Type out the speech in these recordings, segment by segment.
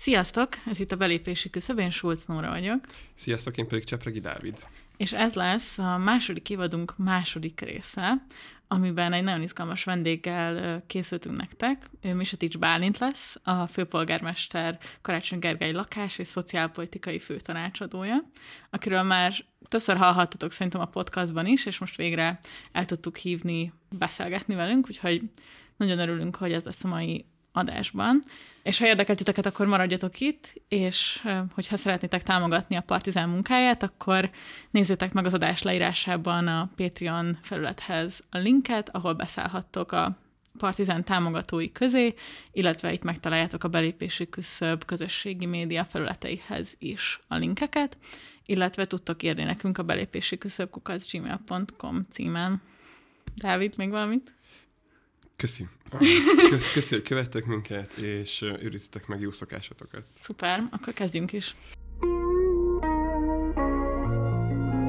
Sziasztok! Ez itt a belépési küszöb, én Schulz Nóra vagyok. Sziasztok, én pedig Csepregi Dávid. És ez lesz a második évadunk második része, amiben egy nagyon izgalmas vendéggel készültünk nektek. Ő Misetics Bálint lesz, a főpolgármester Karácsony Gergely lakás és szociálpolitikai főtanácsadója, akiről már többször hallhattatok szerintem a podcastban is, és most végre el tudtuk hívni, beszélgetni velünk, úgyhogy nagyon örülünk, hogy ez lesz a mai adásban. És ha érdekel titeket, akkor maradjatok itt, és hogyha szeretnétek támogatni a Partizán munkáját, akkor nézzétek meg az adás leírásában a Patreon felülethez a linket, ahol beszállhattok a Partizán támogatói közé, illetve itt megtaláljátok a belépési küszöb közösségi média felületeihez is a linkeket, illetve tudtok írni nekünk a belépési küszöb gmail.com címen. Dávid, még valamit? Köszi. Köszi, köszi, hogy követtek minket, és őrizzetek meg jó szokásotokat. Szuper, akkor kezdjünk is.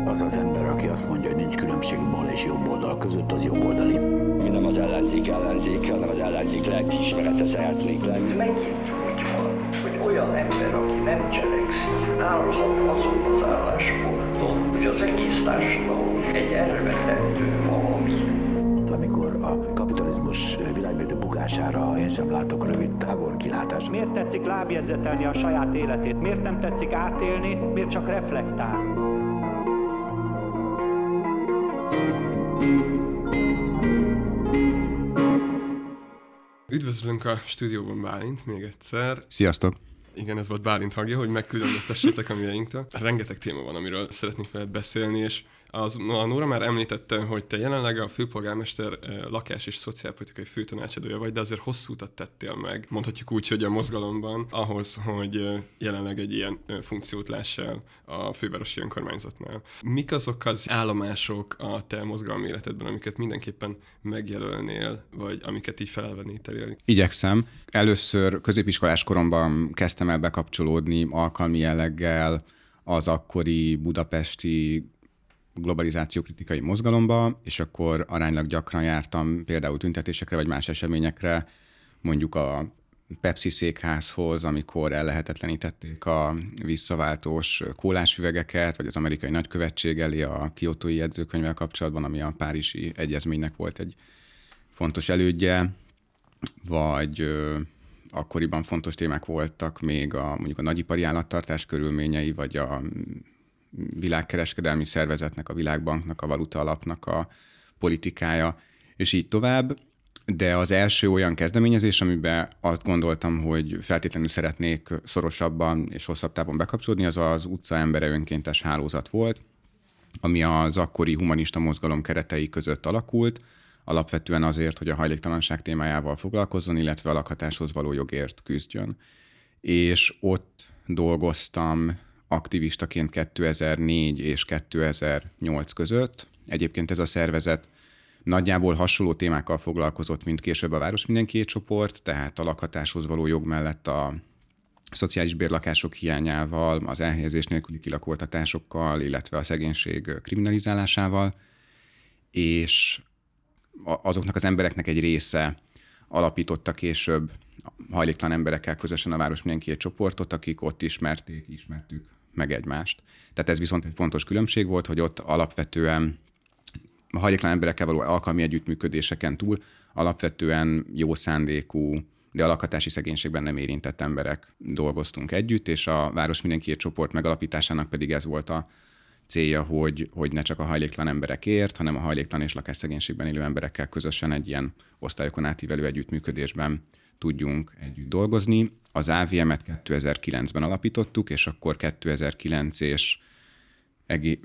Az az ember, aki azt mondja, hogy nincs különbség bal és jobb oldal között, az jobb oldali. Mi nem az ellenzék ellenzék, hanem az ellenzék lelkiismerete szeretnék lenni. Megint úgy van, hogy olyan ember, aki nem cselekszik, állhat azon az állásponton, hogy az egész társadalom egy elvetendő valami, kapitalizmus világmérdő bukására én sem látok rövid távol kilátást. Miért tetszik lábjegyzetelni a saját életét? Miért nem tetszik átélni? Miért csak reflektál? Üdvözlünk a stúdióban Bálint még egyszer. Sziasztok! Igen, ez volt Bálint hangja, hogy megkülönböztessétek a mieinktől. Rengeteg téma van, amiről szeretnék veled beszélni, és az, a Nóra már említette, hogy te jelenleg a főpolgármester eh, lakás és szociálpolitikai főtanácsadója vagy, de azért hosszú utat tettél meg, mondhatjuk úgy, hogy a mozgalomban, ahhoz, hogy eh, jelenleg egy ilyen eh, funkciót lássál a fővárosi önkormányzatnál. Mik azok az állomások a te mozgalmi életedben, amiket mindenképpen megjelölnél, vagy amiket így felelvenél? Igyekszem. Először középiskolás koromban kezdtem el bekapcsolódni alkalmi jelleggel az akkori budapesti globalizáció kritikai mozgalomba, és akkor aránylag gyakran jártam például tüntetésekre vagy más eseményekre, mondjuk a Pepsi székházhoz, amikor ellehetetlenítették a visszaváltós kólásüvegeket, vagy az amerikai nagykövetség elé a kiotói jegyzőkönyvvel kapcsolatban, ami a Párizsi Egyezménynek volt egy fontos elődje, vagy ö, akkoriban fontos témák voltak még a, mondjuk a nagyipari állattartás körülményei, vagy a világkereskedelmi szervezetnek, a világbanknak, a valuta alapnak a politikája, és így tovább. De az első olyan kezdeményezés, amiben azt gondoltam, hogy feltétlenül szeretnék szorosabban és hosszabb távon bekapcsolódni, az az utca embere önkéntes hálózat volt, ami az akkori humanista mozgalom keretei között alakult, alapvetően azért, hogy a hajléktalanság témájával foglalkozzon, illetve a lakhatáshoz való jogért küzdjön. És ott dolgoztam aktivistaként 2004 és 2008 között. Egyébként ez a szervezet nagyjából hasonló témákkal foglalkozott, mint később a Város Mindenki csoport, tehát a lakhatáshoz való jog mellett a szociális bérlakások hiányával, az elhelyezés nélküli kilakoltatásokkal, illetve a szegénység kriminalizálásával, és azoknak az embereknek egy része alapította később hajléktalan emberekkel közösen a Város Mindenki csoportot, akik ott ismerték, ismertük meg egymást. Tehát ez viszont egy fontos különbség volt, hogy ott alapvetően a hajléktalan emberekkel való alkalmi együttműködéseken túl alapvetően jó szándékú, de a lakhatási szegénységben nem érintett emberek dolgoztunk együtt, és a Város Mindenkiért csoport megalapításának pedig ez volt a célja, hogy, hogy ne csak a hajléktalan emberekért, hanem a hajléktalan és lakásszegénységben élő emberekkel közösen egy ilyen osztályokon átívelő együttműködésben tudjunk együtt dolgozni. Az AVM-et 2009-ben alapítottuk, és akkor 2009 és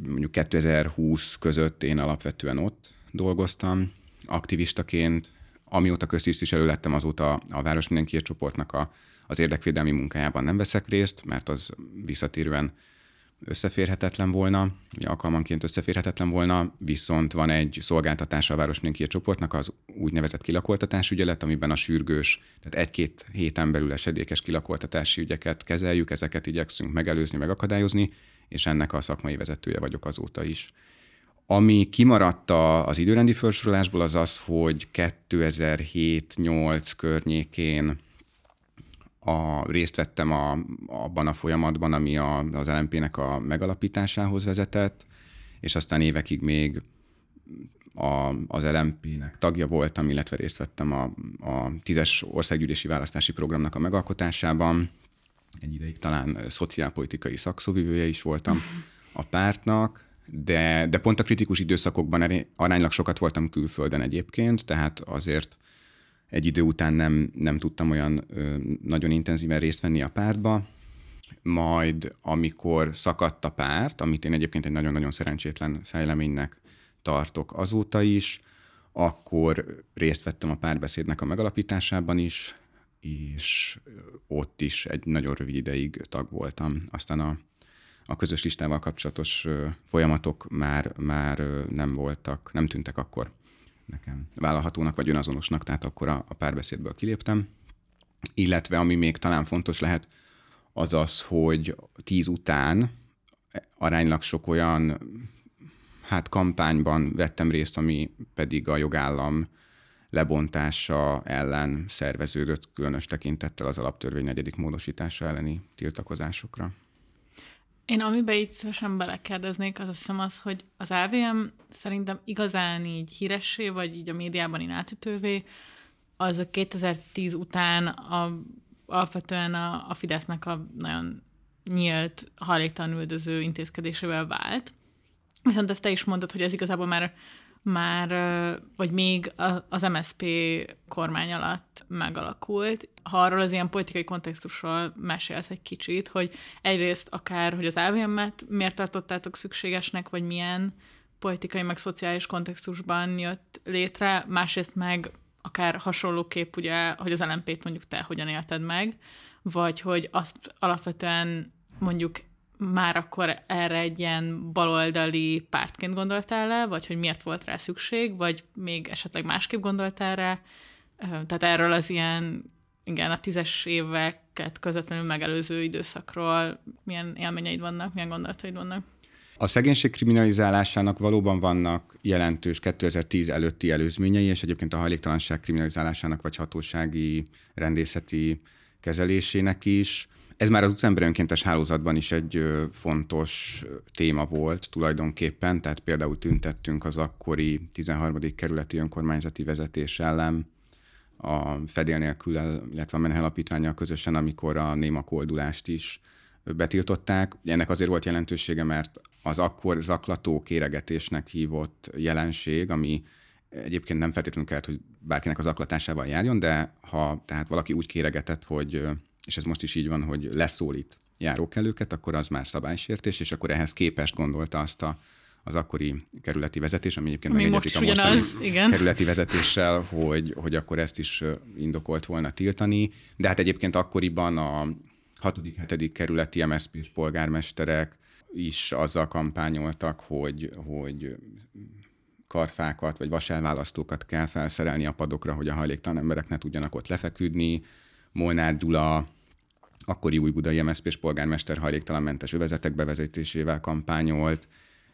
mondjuk 2020 között én alapvetően ott dolgoztam aktivistaként. Amióta köztisztviselő lettem, azóta a Város Mindenkiért csoportnak a, az érdekvédelmi munkájában nem veszek részt, mert az visszatérően összeférhetetlen volna, alkalmanként összeférhetetlen volna, viszont van egy szolgáltatása a Város Mindenki csoportnak, az úgynevezett kilakoltatás ügyelet, amiben a sürgős, tehát egy-két héten belül esedékes kilakoltatási ügyeket kezeljük, ezeket igyekszünk megelőzni, megakadályozni, és ennek a szakmai vezetője vagyok azóta is. Ami kimaradt az időrendi felsorolásból az az, hogy 2007-8 környékén a, részt vettem a, abban a folyamatban, ami a, az LMP-nek a megalapításához vezetett, és aztán évekig még a, az LMP-nek tagja voltam, illetve részt vettem a, a tízes országgyűlési választási programnak a megalkotásában. Egy ideig talán szociálpolitikai szakszóvivője is voltam a pártnak, de, de pont a kritikus időszakokban aránylag sokat voltam külföldön egyébként, tehát azért egy idő után nem, nem tudtam olyan ö, nagyon intenzíven részt venni a pártba, majd amikor szakadt a párt, amit én egyébként egy nagyon-nagyon szerencsétlen fejleménynek tartok azóta is, akkor részt vettem a párbeszédnek a megalapításában is, és ott is egy nagyon rövid ideig tag voltam. Aztán a, a közös listával kapcsolatos folyamatok már, már nem voltak, nem tűntek akkor nekem vállalhatónak vagy önazonosnak, tehát akkor a, a párbeszédből kiléptem. Illetve ami még talán fontos lehet, az az, hogy tíz után aránylag sok olyan hát kampányban vettem részt, ami pedig a jogállam lebontása ellen szerveződött, különös tekintettel az alaptörvény negyedik módosítása elleni tiltakozásokra. Én amiben itt szívesen belekérdeznék, az azt hiszem az, hogy az AVM szerintem igazán így híressé, vagy így a médiában így átütővé, az a 2010 után a, alapvetően a, a Fidesznek a nagyon nyílt, hajléktalan üldöző intézkedésével vált. Viszont ezt te is mondod, hogy ez igazából már, már vagy még az MSP kormány alatt megalakult. Ha arról az ilyen politikai kontextusról mesélsz egy kicsit, hogy egyrészt akár, hogy az AVM-et miért tartottátok szükségesnek, vagy milyen politikai, meg szociális kontextusban jött létre, másrészt meg akár hasonlóképp, ugye, hogy az LMP-t mondjuk te hogyan élted meg, vagy hogy azt alapvetően mondjuk már akkor erre egy ilyen baloldali pártként gondoltál le, vagy hogy miért volt rá szükség, vagy még esetleg másképp gondoltál rá. Tehát erről az ilyen, igen, a tízes éveket közvetlenül megelőző időszakról milyen élményeid vannak, milyen gondolataid vannak? A szegénység kriminalizálásának valóban vannak jelentős 2010 előtti előzményei, és egyébként a hajléktalanság kriminalizálásának vagy hatósági rendészeti kezelésének is. Ez már az utcember önkéntes hálózatban is egy fontos téma volt tulajdonképpen, tehát például tüntettünk az akkori 13. kerületi önkormányzati vezetés ellen, a fedél nélkül, illetve a Menhel Alapítványjal közösen, amikor a néma koldulást is betiltották. Ennek azért volt jelentősége, mert az akkor zaklató kéregetésnek hívott jelenség, ami egyébként nem feltétlenül kellett, hogy bárkinek az aklatásával járjon, de ha tehát valaki úgy kéregetett, hogy és ez most is így van, hogy leszólít járókelőket, akkor az már szabálysértés, és akkor ehhez képest gondolta azt a, az akkori kerületi vezetés, ami egyébként ami megegyezik a mostani igen. kerületi vezetéssel, hogy, hogy akkor ezt is indokolt volna tiltani. De hát egyébként akkoriban a 6.-7. kerületi MSZP s polgármesterek is azzal kampányoltak, hogy, hogy karfákat vagy vaselválasztókat kell felszerelni a padokra, hogy a hajléktalan emberek ne tudjanak ott lefeküdni. Molnár Gyula akkori új budai MSZP-s polgármester hajléktalanmentes övezetek bevezetésével kampányolt,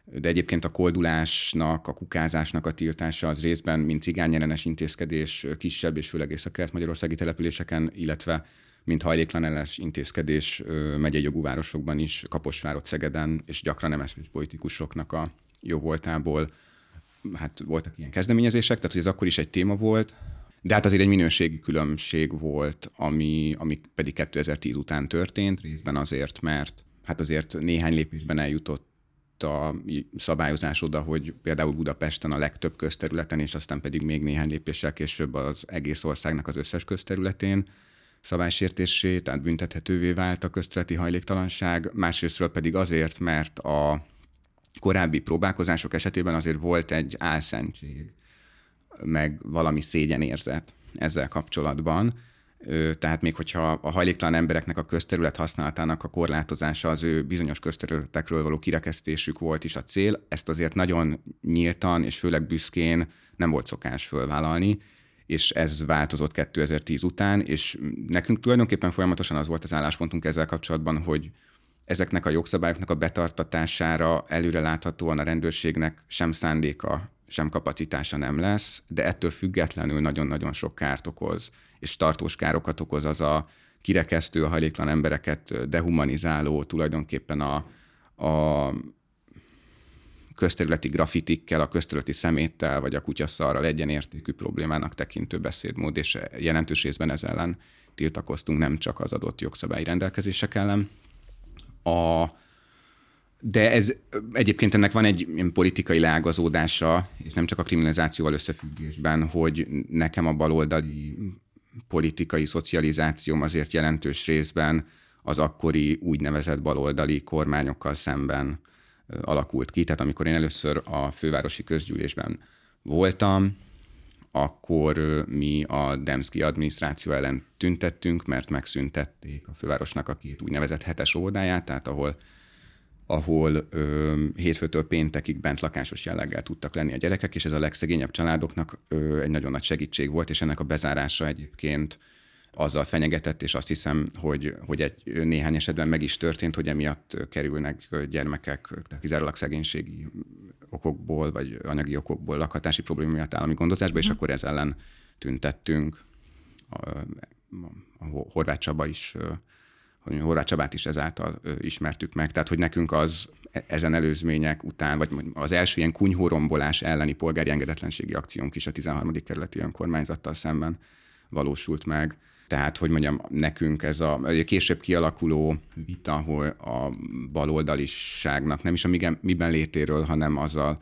de egyébként a koldulásnak, a kukázásnak a tiltása az részben, mint cigányellenes intézkedés kisebb és főleg észak-kelet-magyarországi településeken, illetve mint hajléktalan ellenes intézkedés megyei jogú városokban is, Kaposvárot, Szegeden, és gyakran MSZP politikusoknak a jó voltából hát voltak ilyen kezdeményezések, tehát hogy ez akkor is egy téma volt, de hát azért egy minőségi különbség volt, ami, ami pedig 2010 után történt, részben azért, mert hát azért néhány lépésben eljutott a szabályozás oda, hogy például Budapesten a legtöbb közterületen, és aztán pedig még néhány lépéssel később az egész országnak az összes közterületén szabálysértésé, tehát büntethetővé vált a közterületi hajléktalanság, másrésztről pedig azért, mert a korábbi próbálkozások esetében azért volt egy álszentség meg valami szégyenérzet ezzel kapcsolatban. Tehát még hogyha a hajléktalan embereknek a közterület használatának a korlátozása az ő bizonyos közterületekről való kirekesztésük volt is a cél, ezt azért nagyon nyíltan és főleg büszkén nem volt szokás fölvállalni, és ez változott 2010 után, és nekünk tulajdonképpen folyamatosan az volt az álláspontunk ezzel kapcsolatban, hogy ezeknek a jogszabályoknak a betartatására előreláthatóan a rendőrségnek sem szándéka sem kapacitása nem lesz, de ettől függetlenül nagyon-nagyon sok kárt okoz, és tartós károkat okoz az a kirekesztő, a hajléktalan embereket dehumanizáló, tulajdonképpen a, a közterületi grafitikkel, a közterületi szeméttel, vagy a kutyaszarral egyenértékű problémának tekintő beszédmód, és jelentős részben ez ellen tiltakoztunk, nem csak az adott jogszabályi rendelkezések ellen. A, de ez egyébként ennek van egy politikai leágazódása, és nem csak a kriminalizációval összefüggésben, hogy nekem a baloldali politikai szocializációm azért jelentős részben az akkori úgynevezett baloldali kormányokkal szemben alakult ki. Tehát amikor én először a fővárosi közgyűlésben voltam, akkor mi a Demszki adminisztráció ellen tüntettünk, mert megszüntették a fővárosnak a két úgynevezett hetes óvodáját, tehát ahol ahol ö, hétfőtől péntekig bent lakásos jelleggel tudtak lenni a gyerekek, és ez a legszegényebb családoknak ö, egy nagyon nagy segítség volt, és ennek a bezárása egyébként azzal fenyegetett, és azt hiszem, hogy, hogy egy néhány esetben meg is történt, hogy emiatt kerülnek gyermekek kizárólag szegénységi okokból, vagy anyagi okokból lakhatási probléma miatt állami gondozásba, és mhm. akkor ez ellen tüntettünk. A, a Horváth Csaba is hogy Horváth Csabát is ezáltal ismertük meg. Tehát, hogy nekünk az e, ezen előzmények után, vagy az első ilyen kunyhórombolás elleni polgári engedetlenségi akciónk is a 13. kerületi önkormányzattal szemben valósult meg. Tehát, hogy mondjam, nekünk ez a, később kialakuló vita, hogy a baloldaliságnak nem is a miben létéről, hanem azzal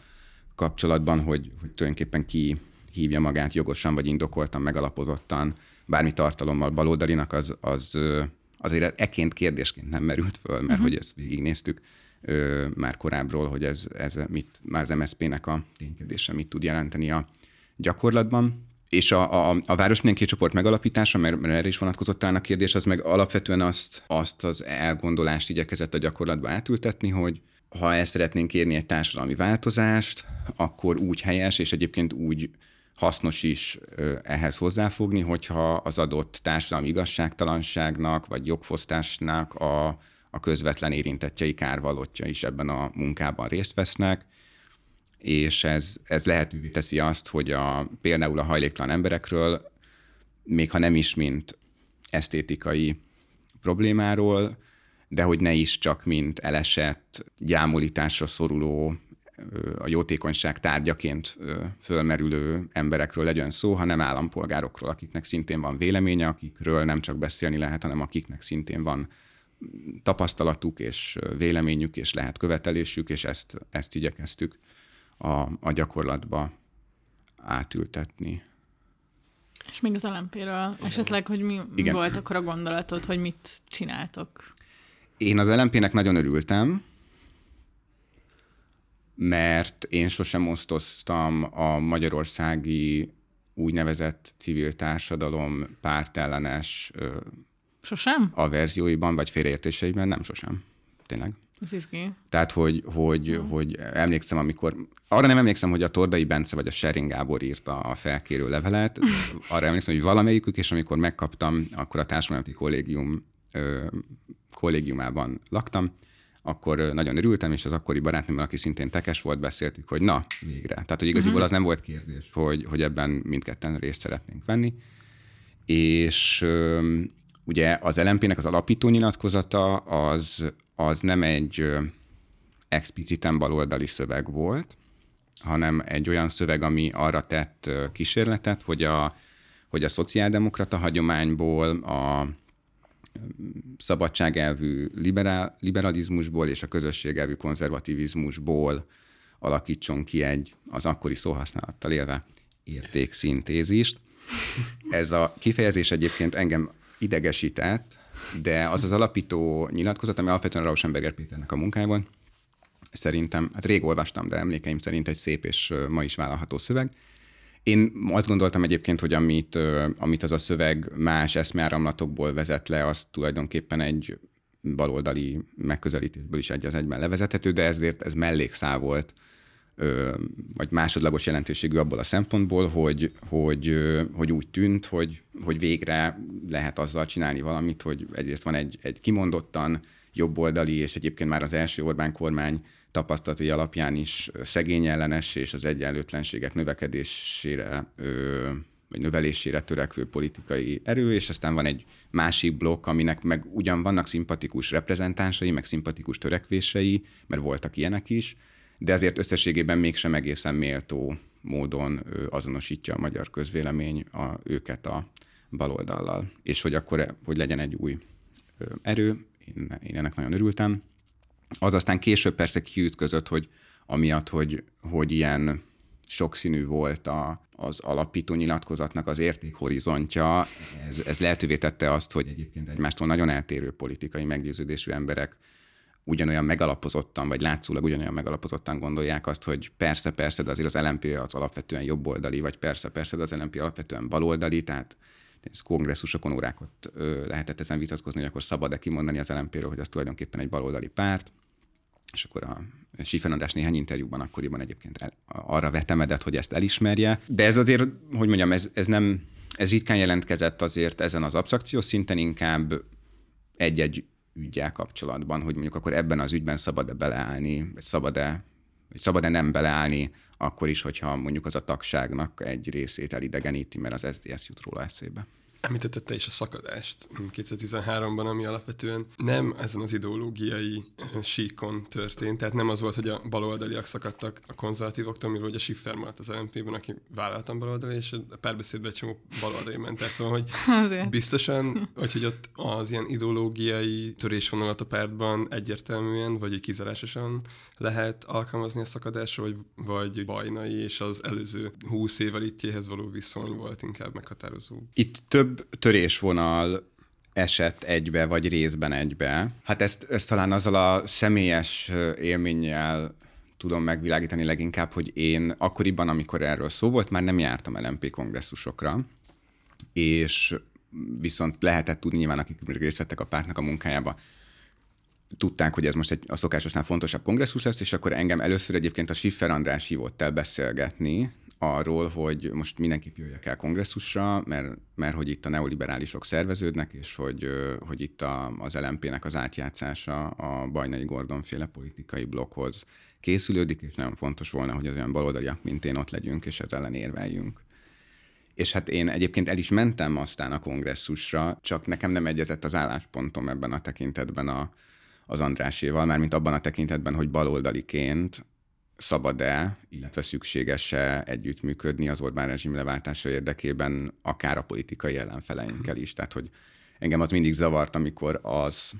kapcsolatban, hogy, hogy tulajdonképpen ki hívja magát jogosan vagy indokoltan, megalapozottan, bármi tartalommal baloldalinak, az, az azért eként kérdésként nem merült föl, mert uh-huh. hogy ezt végignéztük ö, már korábbról, hogy ez, ez mit, már az MSZP-nek a ténykedése mit tud jelenteni a gyakorlatban. És a, a, a város mindenki csoport megalapítása, mert, mert erre is vonatkozott talán a kérdés, az meg alapvetően azt, azt az elgondolást igyekezett a gyakorlatba átültetni, hogy ha el szeretnénk érni egy társadalmi változást, akkor úgy helyes, és egyébként úgy hasznos is ehhez hozzáfogni, hogyha az adott társadalmi igazságtalanságnak vagy jogfosztásnak a, a közvetlen érintettjei, kárvalótja is ebben a munkában részt vesznek, és ez, ez lehetővé teszi azt, hogy a, például a hajléktalan emberekről, még ha nem is mint esztétikai problémáról, de hogy ne is csak mint elesett, gyámolításra szoruló a jótékonyság tárgyaként fölmerülő emberekről legyen szó, hanem állampolgárokról, akiknek szintén van véleménye, akikről nem csak beszélni lehet, hanem akiknek szintén van tapasztalatuk és véleményük, és lehet követelésük, és ezt, ezt igyekeztük a, a gyakorlatba átültetni. És még az LMP-ről esetleg, hogy mi Igen. volt akkor a gondolatod, hogy mit csináltok? Én az LMP-nek nagyon örültem, mert én sosem osztoztam a magyarországi úgynevezett civil társadalom pártellenes sosem? a verzióiban, vagy félreértéseiben, nem sosem. Tényleg. Ez izgi. Tehát, hogy, hogy, hmm. hogy emlékszem, amikor, arra nem emlékszem, hogy a Tordai Bence vagy a Sering Gábor írta a felkérő levelet, arra emlékszem, hogy valamelyikük, és amikor megkaptam, akkor a társadalmi kollégium ö, kollégiumában laktam, akkor nagyon örültem, és az akkori barátnőmmel, aki szintén tekes volt, beszéltük, hogy na, végre. Tehát, hogy igaziból uh-huh. az nem volt kérdés, hogy, hogy ebben mindketten részt szeretnénk venni. És ugye az LMP-nek az alapító nyilatkozata az, az nem egy expliciten baloldali szöveg volt, hanem egy olyan szöveg, ami arra tett kísérletet, hogy a, hogy a szociáldemokrata hagyományból, a szabadságelvű liberál, liberalizmusból és a közösségelvű konzervativizmusból alakítson ki egy, az akkori szóhasználattal élve, értékszintézist. Ez a kifejezés egyébként engem idegesített, de az az alapító nyilatkozat, ami alapvetően Rauschenberger Péternek a munkájában, szerintem, hát rég olvastam, de emlékeim szerint egy szép és ma is vállalható szöveg, én azt gondoltam egyébként, hogy amit, amit az a szöveg más eszmeáramlatokból vezet le, az tulajdonképpen egy baloldali megközelítésből is egy az egyben levezethető, de ezért ez mellékszál volt, vagy másodlagos jelentőségű abból a szempontból, hogy, hogy, hogy úgy tűnt, hogy, hogy végre lehet azzal csinálni valamit, hogy egyrészt van egy, egy kimondottan jobboldali, és egyébként már az első Orbán kormány tapasztalatai alapján is szegény ellenes és az egyenlőtlenségek növekedésére ö, vagy növelésére törekvő politikai erő, és aztán van egy másik blokk, aminek meg ugyan vannak szimpatikus reprezentánsai, meg szimpatikus törekvései, mert voltak ilyenek is, de azért összességében mégsem egészen méltó módon azonosítja a magyar közvélemény a, őket a baloldallal. És hogy akkor hogy legyen egy új erő, én, én ennek nagyon örültem. Az aztán később persze kiütközött, hogy amiatt, hogy, hogy ilyen sokszínű volt a, az alapító nyilatkozatnak az értékhorizontja, ez, ez lehetővé tette azt, hogy egyébként egymástól nagyon eltérő politikai meggyőződésű emberek ugyanolyan megalapozottan, vagy látszólag ugyanolyan megalapozottan gondolják azt, hogy persze, persze, de azért az LNP az alapvetően jobboldali, vagy persze, persze, de az LNP alapvetően baloldali, tehát kongresszusokon órákat lehetett ezen vitatkozni, hogy akkor szabad-e kimondani az LNP-ről, hogy az tulajdonképpen egy baloldali párt. És akkor a Sifen András néhány interjúban akkoriban egyébként el, arra vetemedett, hogy ezt elismerje. De ez azért, hogy mondjam, ez, ez nem, ez ritkán jelentkezett azért ezen az abszakció szinten, inkább egy-egy ügyel kapcsolatban, hogy mondjuk akkor ebben az ügyben szabad-e beleállni, vagy szabad-e, vagy szabad-e nem beleállni, akkor is, hogyha mondjuk az a tagságnak egy részét elidegeníti, mert az SDS jut róla eszébe. Említetted te is a szakadást 2013-ban, ami alapvetően nem ezen az ideológiai síkon történt, tehát nem az volt, hogy a baloldaliak szakadtak a konzervatívoktól, mivel ugye Schiffer maradt az LNP-ben, aki vállaltam baloldali, és a párbeszédben egy csomó baloldali ment. Tehát szóval, hogy biztosan, hogy, hogy ott az ilyen ideológiai törésvonalat a pártban egyértelműen, vagy egy kizárásosan lehet alkalmazni a szakadásra, vagy, vagy bajnai, és az előző húsz év elitjéhez való viszony volt inkább meghatározó. Itt több törésvonal esett egybe, vagy részben egybe. Hát ezt, ezt talán azzal a személyes élménnyel tudom megvilágítani leginkább, hogy én akkoriban, amikor erről szó volt, már nem jártam LMP kongresszusokra, és viszont lehetett tudni nyilván, akik részt vettek a pártnak a munkájába, tudták, hogy ez most egy a szokásosnál fontosabb kongresszus lesz, és akkor engem először egyébként a Schiffer András hívott el beszélgetni, arról, hogy most mindenki jöjjek el kongresszusra, mert, mert hogy itt a neoliberálisok szerveződnek, és hogy, hogy itt a, az LMP-nek az átjátszása a Bajnai Gordon féle politikai blokkhoz készülődik, és nagyon fontos volna, hogy az olyan baloldaliak, mint én ott legyünk, és ezzel ellen érveljünk. És hát én egyébként el is mentem aztán a kongresszusra, csak nekem nem egyezett az álláspontom ebben a tekintetben a, az Andráséval, mármint abban a tekintetben, hogy baloldaliként szabad-e, illetve szükséges-e együttműködni az Orbán rezsim leváltása érdekében, akár a politikai ellenfeleinkkel is. Tehát, hogy engem az mindig zavart, amikor az,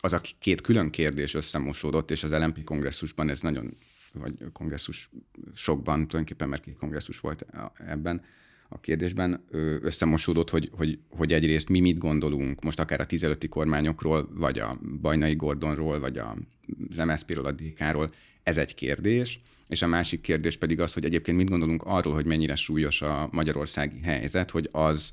az a két külön kérdés összemosódott, és az LMP kongresszusban ez nagyon, vagy kongresszus sokban, tulajdonképpen mert két kongresszus volt ebben, a kérdésben összemosódott, hogy, hogy, hogy egyrészt mi mit gondolunk, most akár a 15 kormányokról, vagy a Bajnai Gordonról, vagy az MSZP-ről, a DK-ról, ez egy kérdés, és a másik kérdés pedig az, hogy egyébként mit gondolunk arról, hogy mennyire súlyos a magyarországi helyzet, hogy az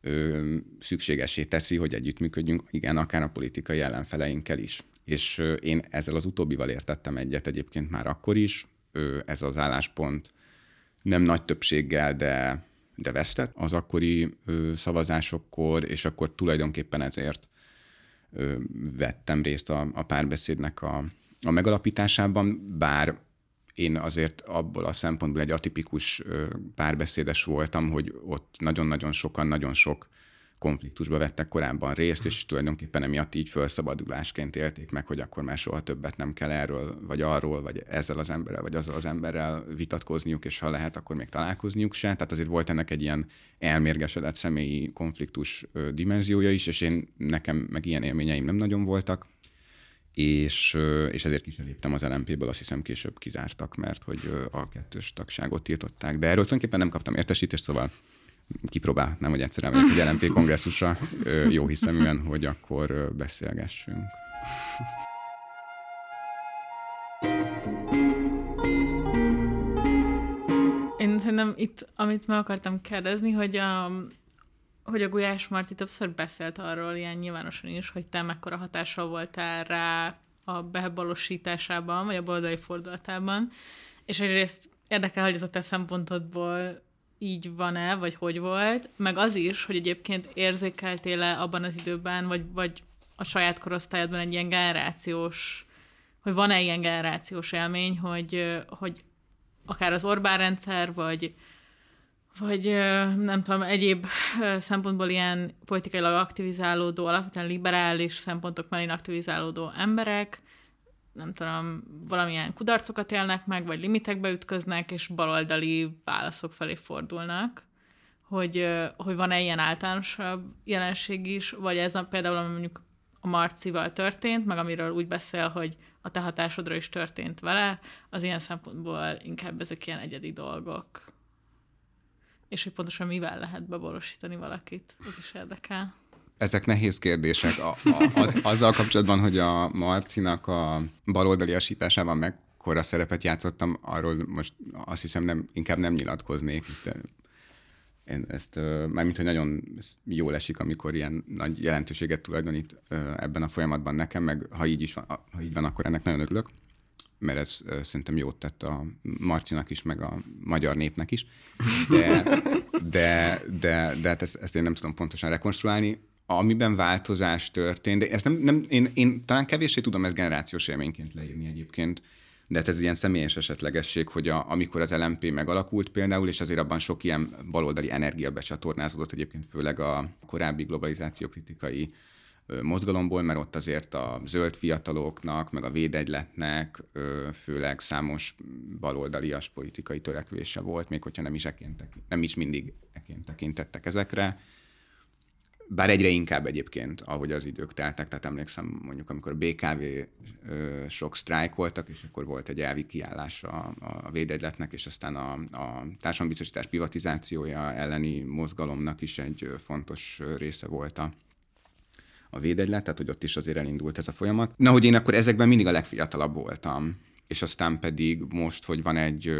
ö, szükségesé teszi, hogy együttműködjünk, igen, akár a politikai ellenfeleinkkel is. És ö, én ezzel az utóbbival értettem egyet egyébként már akkor is, ö, ez az álláspont nem nagy többséggel, de, de vesztett az akkori ö, szavazásokkor, és akkor tulajdonképpen ezért ö, vettem részt a, a párbeszédnek a, a megalapításában, bár én azért abból a szempontból egy atipikus párbeszédes voltam, hogy ott nagyon-nagyon sokan, nagyon sok konfliktusba vettek korábban részt, és tulajdonképpen emiatt így felszabadulásként élték meg, hogy akkor már soha többet nem kell erről, vagy arról, vagy ezzel az emberrel, vagy azzal az emberrel vitatkozniuk, és ha lehet, akkor még találkozniuk se. Tehát azért volt ennek egy ilyen elmérgesedett személyi konfliktus dimenziója is, és én nekem meg ilyen élményeim nem nagyon voltak és, és ezért ki léptem az LMP-ből, azt hiszem később kizártak, mert hogy a kettős tagságot tiltották. De erről tulajdonképpen nem kaptam értesítést, szóval kipróbálnám, hogy egyszer elmegyek egy LMP kongresszusra jó hiszeműen, hogy akkor beszélgessünk. Én szerintem itt, amit meg akartam kérdezni, hogy a, hogy a Gulyás Marti többször beszélt arról ilyen nyilvánosan is, hogy te mekkora hatással voltál rá a bebalosításában, vagy a boldai fordulatában, és egyrészt érdekel, hogy ez a te szempontodból így van-e, vagy hogy volt, meg az is, hogy egyébként érzékeltél-e abban az időben, vagy, vagy a saját korosztályodban egy ilyen generációs, hogy van-e ilyen generációs élmény, hogy, hogy akár az Orbán rendszer, vagy vagy nem tudom, egyéb szempontból ilyen politikailag aktivizálódó, alapvetően liberális szempontok mellén aktivizálódó emberek, nem tudom, valamilyen kudarcokat élnek meg, vagy limitekbe ütköznek, és baloldali válaszok felé fordulnak, hogy, hogy van-e ilyen általánosabb jelenség is, vagy ez a, például, ami mondjuk a Marcival történt, meg amiről úgy beszél, hogy a te hatásodra is történt vele, az ilyen szempontból inkább ezek ilyen egyedi dolgok. És hogy pontosan mivel lehet beborosítani valakit, ez is érdekel. Ezek nehéz kérdések. A, a, az, azzal kapcsolatban, hogy a Marcinak a baloldali asításában mekkora szerepet játszottam, arról most azt hiszem nem, inkább nem nyilatkoznék. Itt én ezt, mármint, hogy nagyon jól esik, amikor ilyen nagy jelentőséget tulajdonít ebben a folyamatban nekem, meg ha így, is van, ha így van, akkor ennek nagyon örülök, mert ez szerintem jót tett a Marcinak is, meg a magyar népnek is. De, de, de, de hát ezt, ezt én nem tudom pontosan rekonstruálni. Amiben változás történt, de ezt nem, nem én, én talán kevéssé tudom ezt generációs élményként leírni egyébként, de hát ez ilyen személyes esetlegesség, hogy a, amikor az LMP megalakult például, és azért abban sok ilyen baloldali energia becsatornázódott egyébként, főleg a korábbi globalizáció kritikai mozgalomból, mert ott azért a zöld fiataloknak, meg a védegyletnek főleg számos baloldalias politikai törekvése volt, még hogyha nem is, eként, nem is mindig eként tekintettek ezekre bár egyre inkább egyébként, ahogy az idők teltek, tehát emlékszem mondjuk, amikor BKV ö, sok sztrájk voltak, és akkor volt egy elvi kiállás a, a védegyletnek, és aztán a, a társadalombiztosítás privatizációja elleni mozgalomnak is egy fontos része volt a, a védegylet, tehát hogy ott is azért elindult ez a folyamat. Na, hogy én akkor ezekben mindig a legfiatalabb voltam, és aztán pedig most, hogy van egy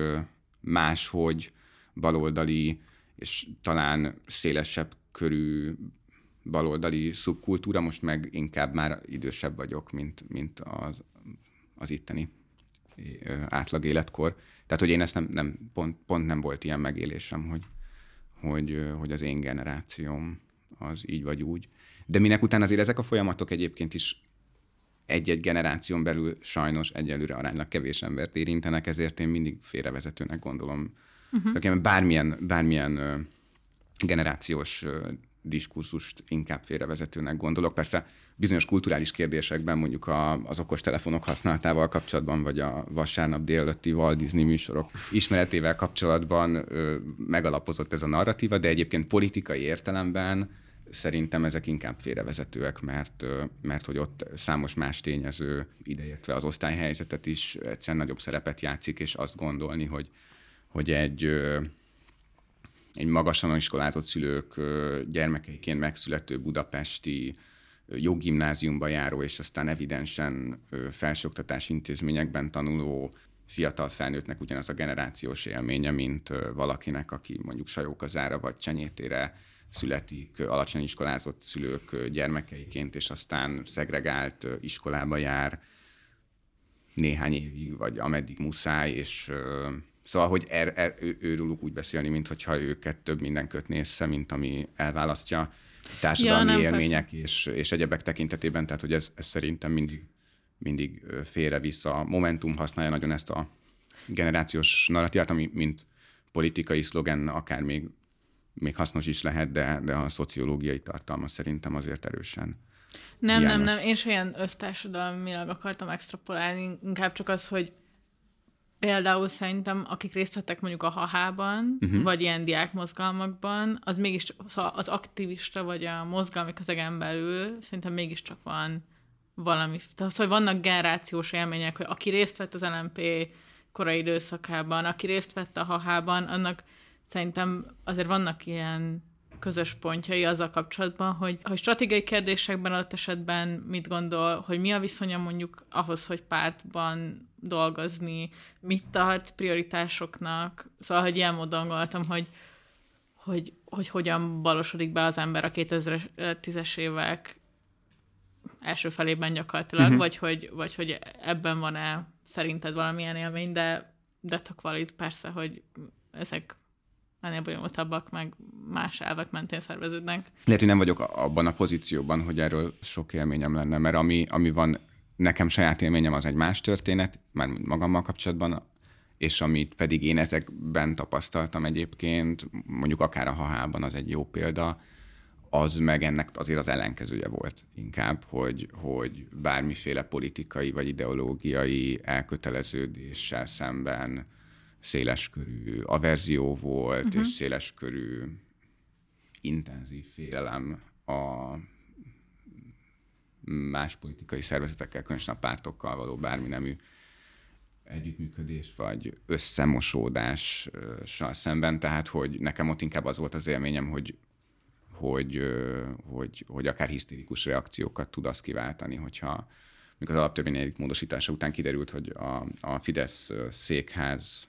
máshogy baloldali, és talán szélesebb körű baloldali szubkultúra, most meg inkább már idősebb vagyok, mint, mint az, az itteni átlag életkor. Tehát, hogy én ezt nem, nem pont, pont nem volt ilyen megélésem, hogy, hogy, hogy az én generációm az így vagy úgy. De minek után azért ezek a folyamatok egyébként is egy-egy generáción belül sajnos egyelőre aránylag kevés embert érintenek, ezért én mindig félrevezetőnek gondolom. Uh-huh. Bármilyen, bármilyen generációs diskurzust inkább félrevezetőnek gondolok. Persze bizonyos kulturális kérdésekben, mondjuk a, az okostelefonok használatával kapcsolatban, vagy a vasárnap délelőtti Walt Disney műsorok ismeretével kapcsolatban ö, megalapozott ez a narratíva, de egyébként politikai értelemben szerintem ezek inkább félrevezetőek, mert, mert hogy ott számos más tényező, ideértve az osztályhelyzetet is egyszerűen nagyobb szerepet játszik, és azt gondolni, hogy, hogy egy egy magasan iskolázott szülők gyermekeiként megszülető budapesti joggimnáziumba járó, és aztán evidensen felsőoktatási intézményekben tanuló fiatal felnőttnek ugyanaz a generációs élménye, mint valakinek, aki mondjuk Sajókazára vagy Csenyétére születik alacsony iskolázott szülők gyermekeiként, és aztán szegregált iskolába jár néhány évig, vagy ameddig muszáj, és Szóval, hogy er, er, ő, őrülük úgy beszélni, mintha őket több minden kötné össze, mint ami elválasztja társadalmi ja, élmények és, és egyebek tekintetében, tehát hogy ez, ez szerintem mindig, mindig félre-vissza. A Momentum használja nagyon ezt a generációs narratívát, ami mint politikai szlogen akár még, még hasznos is lehet, de, de a szociológiai tartalma szerintem azért erősen nem, hiányos. nem, nem, én sem ilyen össztársadalmilag akartam extrapolálni, inkább csak az, hogy például szerintem, akik részt vettek mondjuk a hahában, uh-huh. vagy ilyen diákmozgalmakban, az mégis szóval az aktivista, vagy a mozgalmi közegen belül szerintem mégiscsak van valami, tehát szóval vannak generációs élmények, hogy aki részt vett az LMP korai időszakában, aki részt vett a hahában, annak szerintem azért vannak ilyen közös pontjai azzal kapcsolatban, hogy, hogy stratégiai kérdésekben adott esetben mit gondol, hogy mi a viszonya mondjuk ahhoz, hogy pártban dolgozni, mit tart prioritásoknak. Szóval, hogy ilyen módon gondoltam, hogy, hogy, hogy hogyan balosodik be az ember a 2010-es évek első felében gyakorlatilag, uh-huh. vagy, hogy, vagy hogy ebben van-e szerinted valamilyen élmény, de, de tök valid persze, hogy ezek ennél bonyolultabbak, meg más elvek mentén szerveződnek. Lehet, hogy nem vagyok abban a pozícióban, hogy erről sok élményem lenne, mert ami, ami van nekem saját élményem az egy más történet, már magammal kapcsolatban, és amit pedig én ezekben tapasztaltam egyébként, mondjuk akár a hahában az egy jó példa, az meg ennek azért az ellenkezője volt inkább, hogy, hogy bármiféle politikai vagy ideológiai elköteleződéssel szemben széleskörű averzió volt, uh-huh. és széleskörű intenzív félelem a más politikai szervezetekkel, különösen a pártokkal való bármi nemű együttműködés vagy összemosódással szemben, tehát hogy nekem ott inkább az volt az élményem, hogy hogy, hogy, hogy akár hisztérikus reakciókat tud az kiváltani, hogyha mikor az alaptörvény módosítása után kiderült, hogy a, a Fidesz székház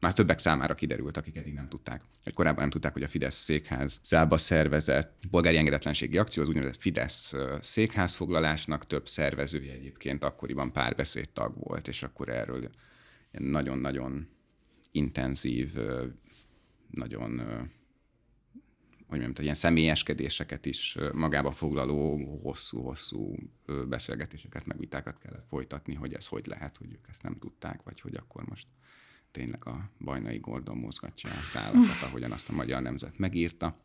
már többek számára kiderült, akik eddig nem tudták, hogy korábban nem tudták, hogy a Fidesz székház zába szervezett polgári engedetlenségi akció, az úgynevezett Fidesz székházfoglalásnak több szervezője egyébként akkoriban párbeszéd tag volt, és akkor erről nagyon-nagyon intenzív, nagyon hogy mondjam, ilyen személyeskedéseket is magába foglaló hosszú-hosszú beszélgetéseket, meg vitákat kellett folytatni, hogy ez hogy lehet, hogy ők ezt nem tudták, vagy hogy akkor most tényleg a Bajnai Gordon mozgatja a szálakat, ahogyan azt a magyar nemzet megírta.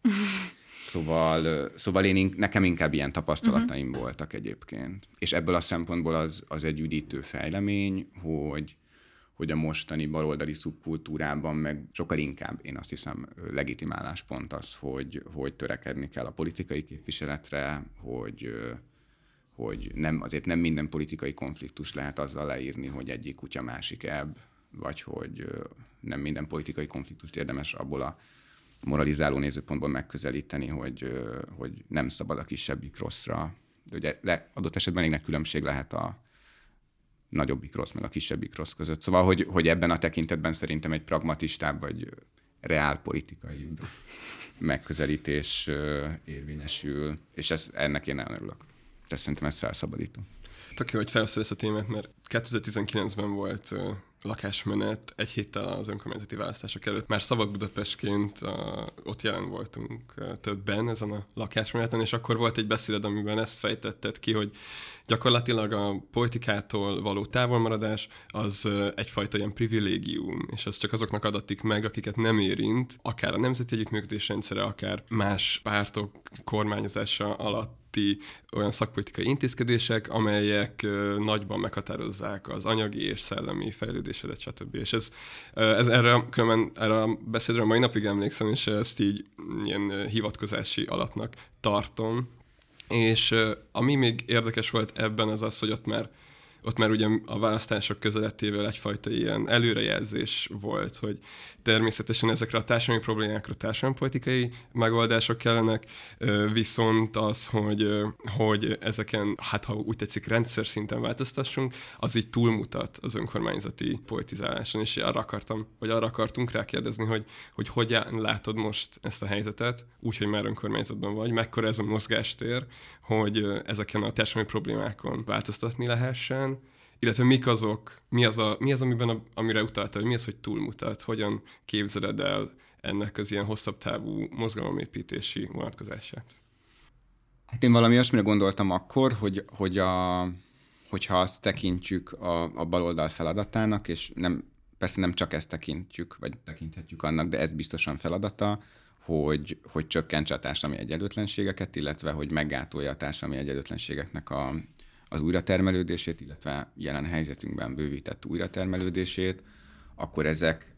Szóval, szóval én, nekem inkább ilyen tapasztalataim uh-huh. voltak egyébként. És ebből a szempontból az, az egy üdítő fejlemény, hogy, hogy a mostani baloldali szubkultúrában meg sokkal inkább, én azt hiszem, legitimálás pont az, hogy, hogy törekedni kell a politikai képviseletre, hogy, hogy nem, azért nem minden politikai konfliktus lehet azzal leírni, hogy egyik kutya másik ebb, vagy hogy nem minden politikai konfliktust érdemes abból a moralizáló nézőpontból megközelíteni, hogy, hogy nem szabad a kisebbik rosszra. De ugye le, adott esetben elég különbség lehet a nagyobbik rossz, meg a kisebbik rossz között. Szóval, hogy, hogy ebben a tekintetben szerintem egy pragmatistább, vagy reálpolitikai megközelítés érvényesül, és ez, ennek én nagyon örülök. Tehát szerintem ez felszabadító. Tök jó, hogy felhoztad a témát, mert 2019-ben volt lakásmenet egy héttel az önkormányzati választások előtt. Már Szabad Budapestként uh, ott jelen voltunk többen ezen a lakásmeneten, és akkor volt egy beszéd, amiben ezt fejtetted ki, hogy gyakorlatilag a politikától való távolmaradás az egyfajta ilyen privilégium, és ez csak azoknak adatik meg, akiket nem érint, akár a nemzeti együttműködés rendszere, akár más pártok kormányozása alatt közötti olyan szakpolitikai intézkedések, amelyek nagyban meghatározzák az anyagi és szellemi fejlődésedet, stb. És ez, ez erre, különben erre a beszédre mai napig emlékszem, és ezt így ilyen hivatkozási alapnak tartom. És ami még érdekes volt ebben az az, hogy ott már ott már ugye a választások közelettével egyfajta ilyen előrejelzés volt, hogy természetesen ezekre a társadalmi problémákra társadalompolitikai megoldások kellenek, viszont az, hogy, hogy ezeken, hát ha úgy tetszik, rendszer szinten változtassunk, az így túlmutat az önkormányzati politizáláson, és arra akartam, vagy arra akartunk rákérdezni, hogy, hogy hogyan látod most ezt a helyzetet, úgyhogy már önkormányzatban vagy, mekkora ez a mozgástér, hogy ezeken a társadalmi problémákon változtatni lehessen, illetve mik azok, mi az, a, mi az amiben, a, amire utaltál, hogy mi az, hogy túlmutat, hogyan képzeled el ennek az ilyen hosszabb távú mozgalomépítési vonatkozását? Hát én valami olyasmire gondoltam akkor, hogy, hogy a, hogyha azt tekintjük a, a baloldal feladatának, és nem, persze nem csak ezt tekintjük, vagy tekinthetjük annak, de ez biztosan feladata, hogy, hogy csökkentse a társadalmi egyenlőtlenségeket, illetve hogy meggátolja a társadalmi egyenlőtlenségeknek a, az újratermelődését, illetve jelen helyzetünkben bővített újratermelődését, akkor ezek,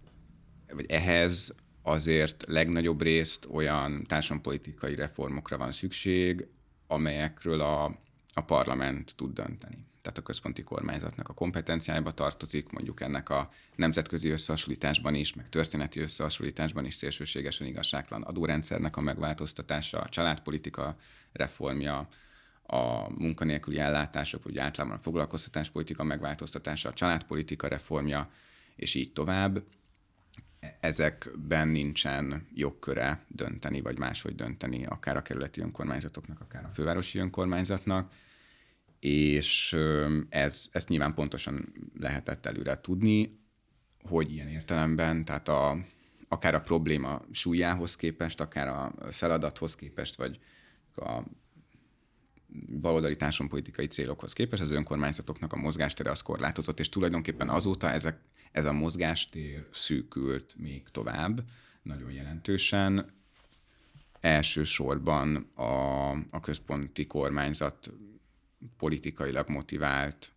vagy ehhez azért legnagyobb részt olyan társadalompolitikai reformokra van szükség, amelyekről a, a parlament tud dönteni. Tehát a központi kormányzatnak a kompetenciájába tartozik, mondjuk ennek a nemzetközi összehasonlításban is, meg történeti összehasonlításban is szélsőségesen igazságtalan adórendszernek a megváltoztatása, a családpolitika reformja, a munkanélküli ellátások, vagy általában a foglalkoztatáspolitika megváltoztatása, a családpolitika reformja, és így tovább. Ezekben nincsen jogköre dönteni, vagy máshogy dönteni, akár a kerületi önkormányzatoknak, akár a fővárosi önkormányzatnak, és ez, ezt nyilván pontosan lehetett előre tudni, hogy ilyen értelemben, tehát a, akár a probléma súlyához képest, akár a feladathoz képest, vagy a baloldali társadalompolitikai célokhoz képest az önkormányzatoknak a mozgástere az korlátozott, és tulajdonképpen azóta ezek, ez a mozgástér szűkült még tovább, nagyon jelentősen. Elsősorban a, a központi kormányzat politikailag motivált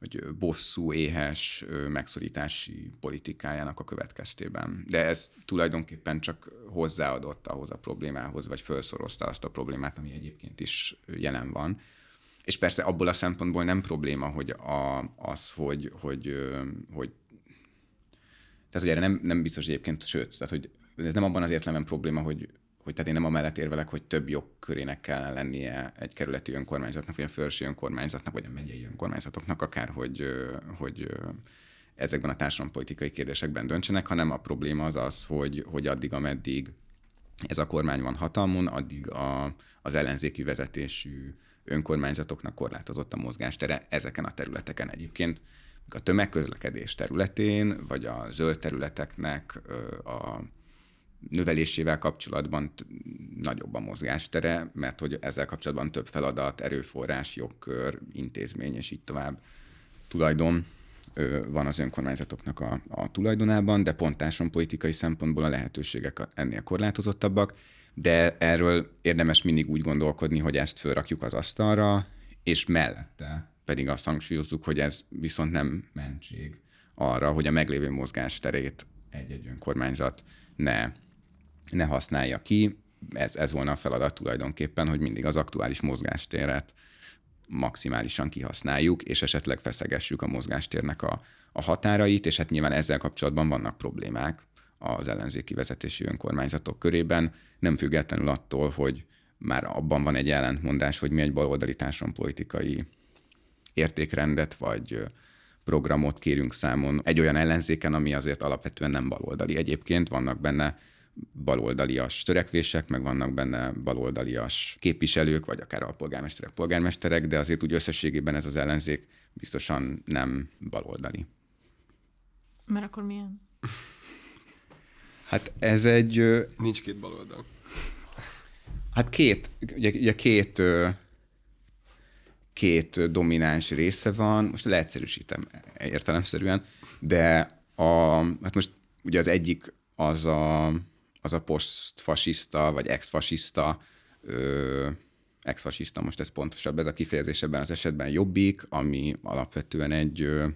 vagy bosszú, éhes megszorítási politikájának a következtében. De ez tulajdonképpen csak hozzáadott ahhoz a problémához, vagy felszorozta azt a problémát, ami egyébként is jelen van. És persze abból a szempontból nem probléma, hogy a, az, hogy, hogy, hogy tehát, hogy erre nem, nem biztos egyébként, sőt, tehát, hogy ez nem abban az értelemben probléma, hogy hogy tehát én nem amellett érvelek, hogy több jogkörének kell lennie egy kerületi önkormányzatnak, vagy a felső önkormányzatnak, vagy a megyei önkormányzatoknak akár, hogy, hogy ezekben a társadalompolitikai kérdésekben döntsenek, hanem a probléma az az, hogy, hogy addig, ameddig ez a kormány van hatalmon, addig a, az ellenzéki vezetésű önkormányzatoknak korlátozott a mozgástere ezeken a területeken egyébként. A tömegközlekedés területén, vagy a zöld területeknek a növelésével kapcsolatban nagyobb a mozgástere, mert hogy ezzel kapcsolatban több feladat, erőforrás, jogkör, intézmény és így tovább tulajdon van az önkormányzatoknak a, a tulajdonában, de pontáson politikai szempontból a lehetőségek ennél korlátozottabbak, de erről érdemes mindig úgy gondolkodni, hogy ezt fölrakjuk az asztalra, és mellette pedig azt hangsúlyozzuk, hogy ez viszont nem mentség arra, hogy a meglévő mozgásterét egy-egy önkormányzat ne ne használja ki. Ez, ez volna a feladat tulajdonképpen, hogy mindig az aktuális mozgástéret maximálisan kihasználjuk, és esetleg feszegessük a mozgástérnek a, a határait, és hát nyilván ezzel kapcsolatban vannak problémák az ellenzéki vezetési önkormányzatok körében, nem függetlenül attól, hogy már abban van egy ellentmondás, hogy mi egy baloldali politikai értékrendet vagy programot kérünk számon egy olyan ellenzéken, ami azért alapvetően nem baloldali. Egyébként vannak benne baloldalias törekvések, meg vannak benne baloldalias képviselők, vagy akár a polgármesterek, polgármesterek, de azért úgy összességében ez az ellenzék biztosan nem baloldali. Mert akkor milyen? Hát ez egy... Nincs két baloldal. Hát két, ugye, ugye két, két domináns része van, most leegyszerűsítem értelemszerűen, de a, hát most ugye az egyik az a az a posztfasiszta, vagy exfasiszta, ö, exfasiszta, most ez pontosabb ez a kifejezés ebben az esetben jobbik, ami alapvetően egy ö,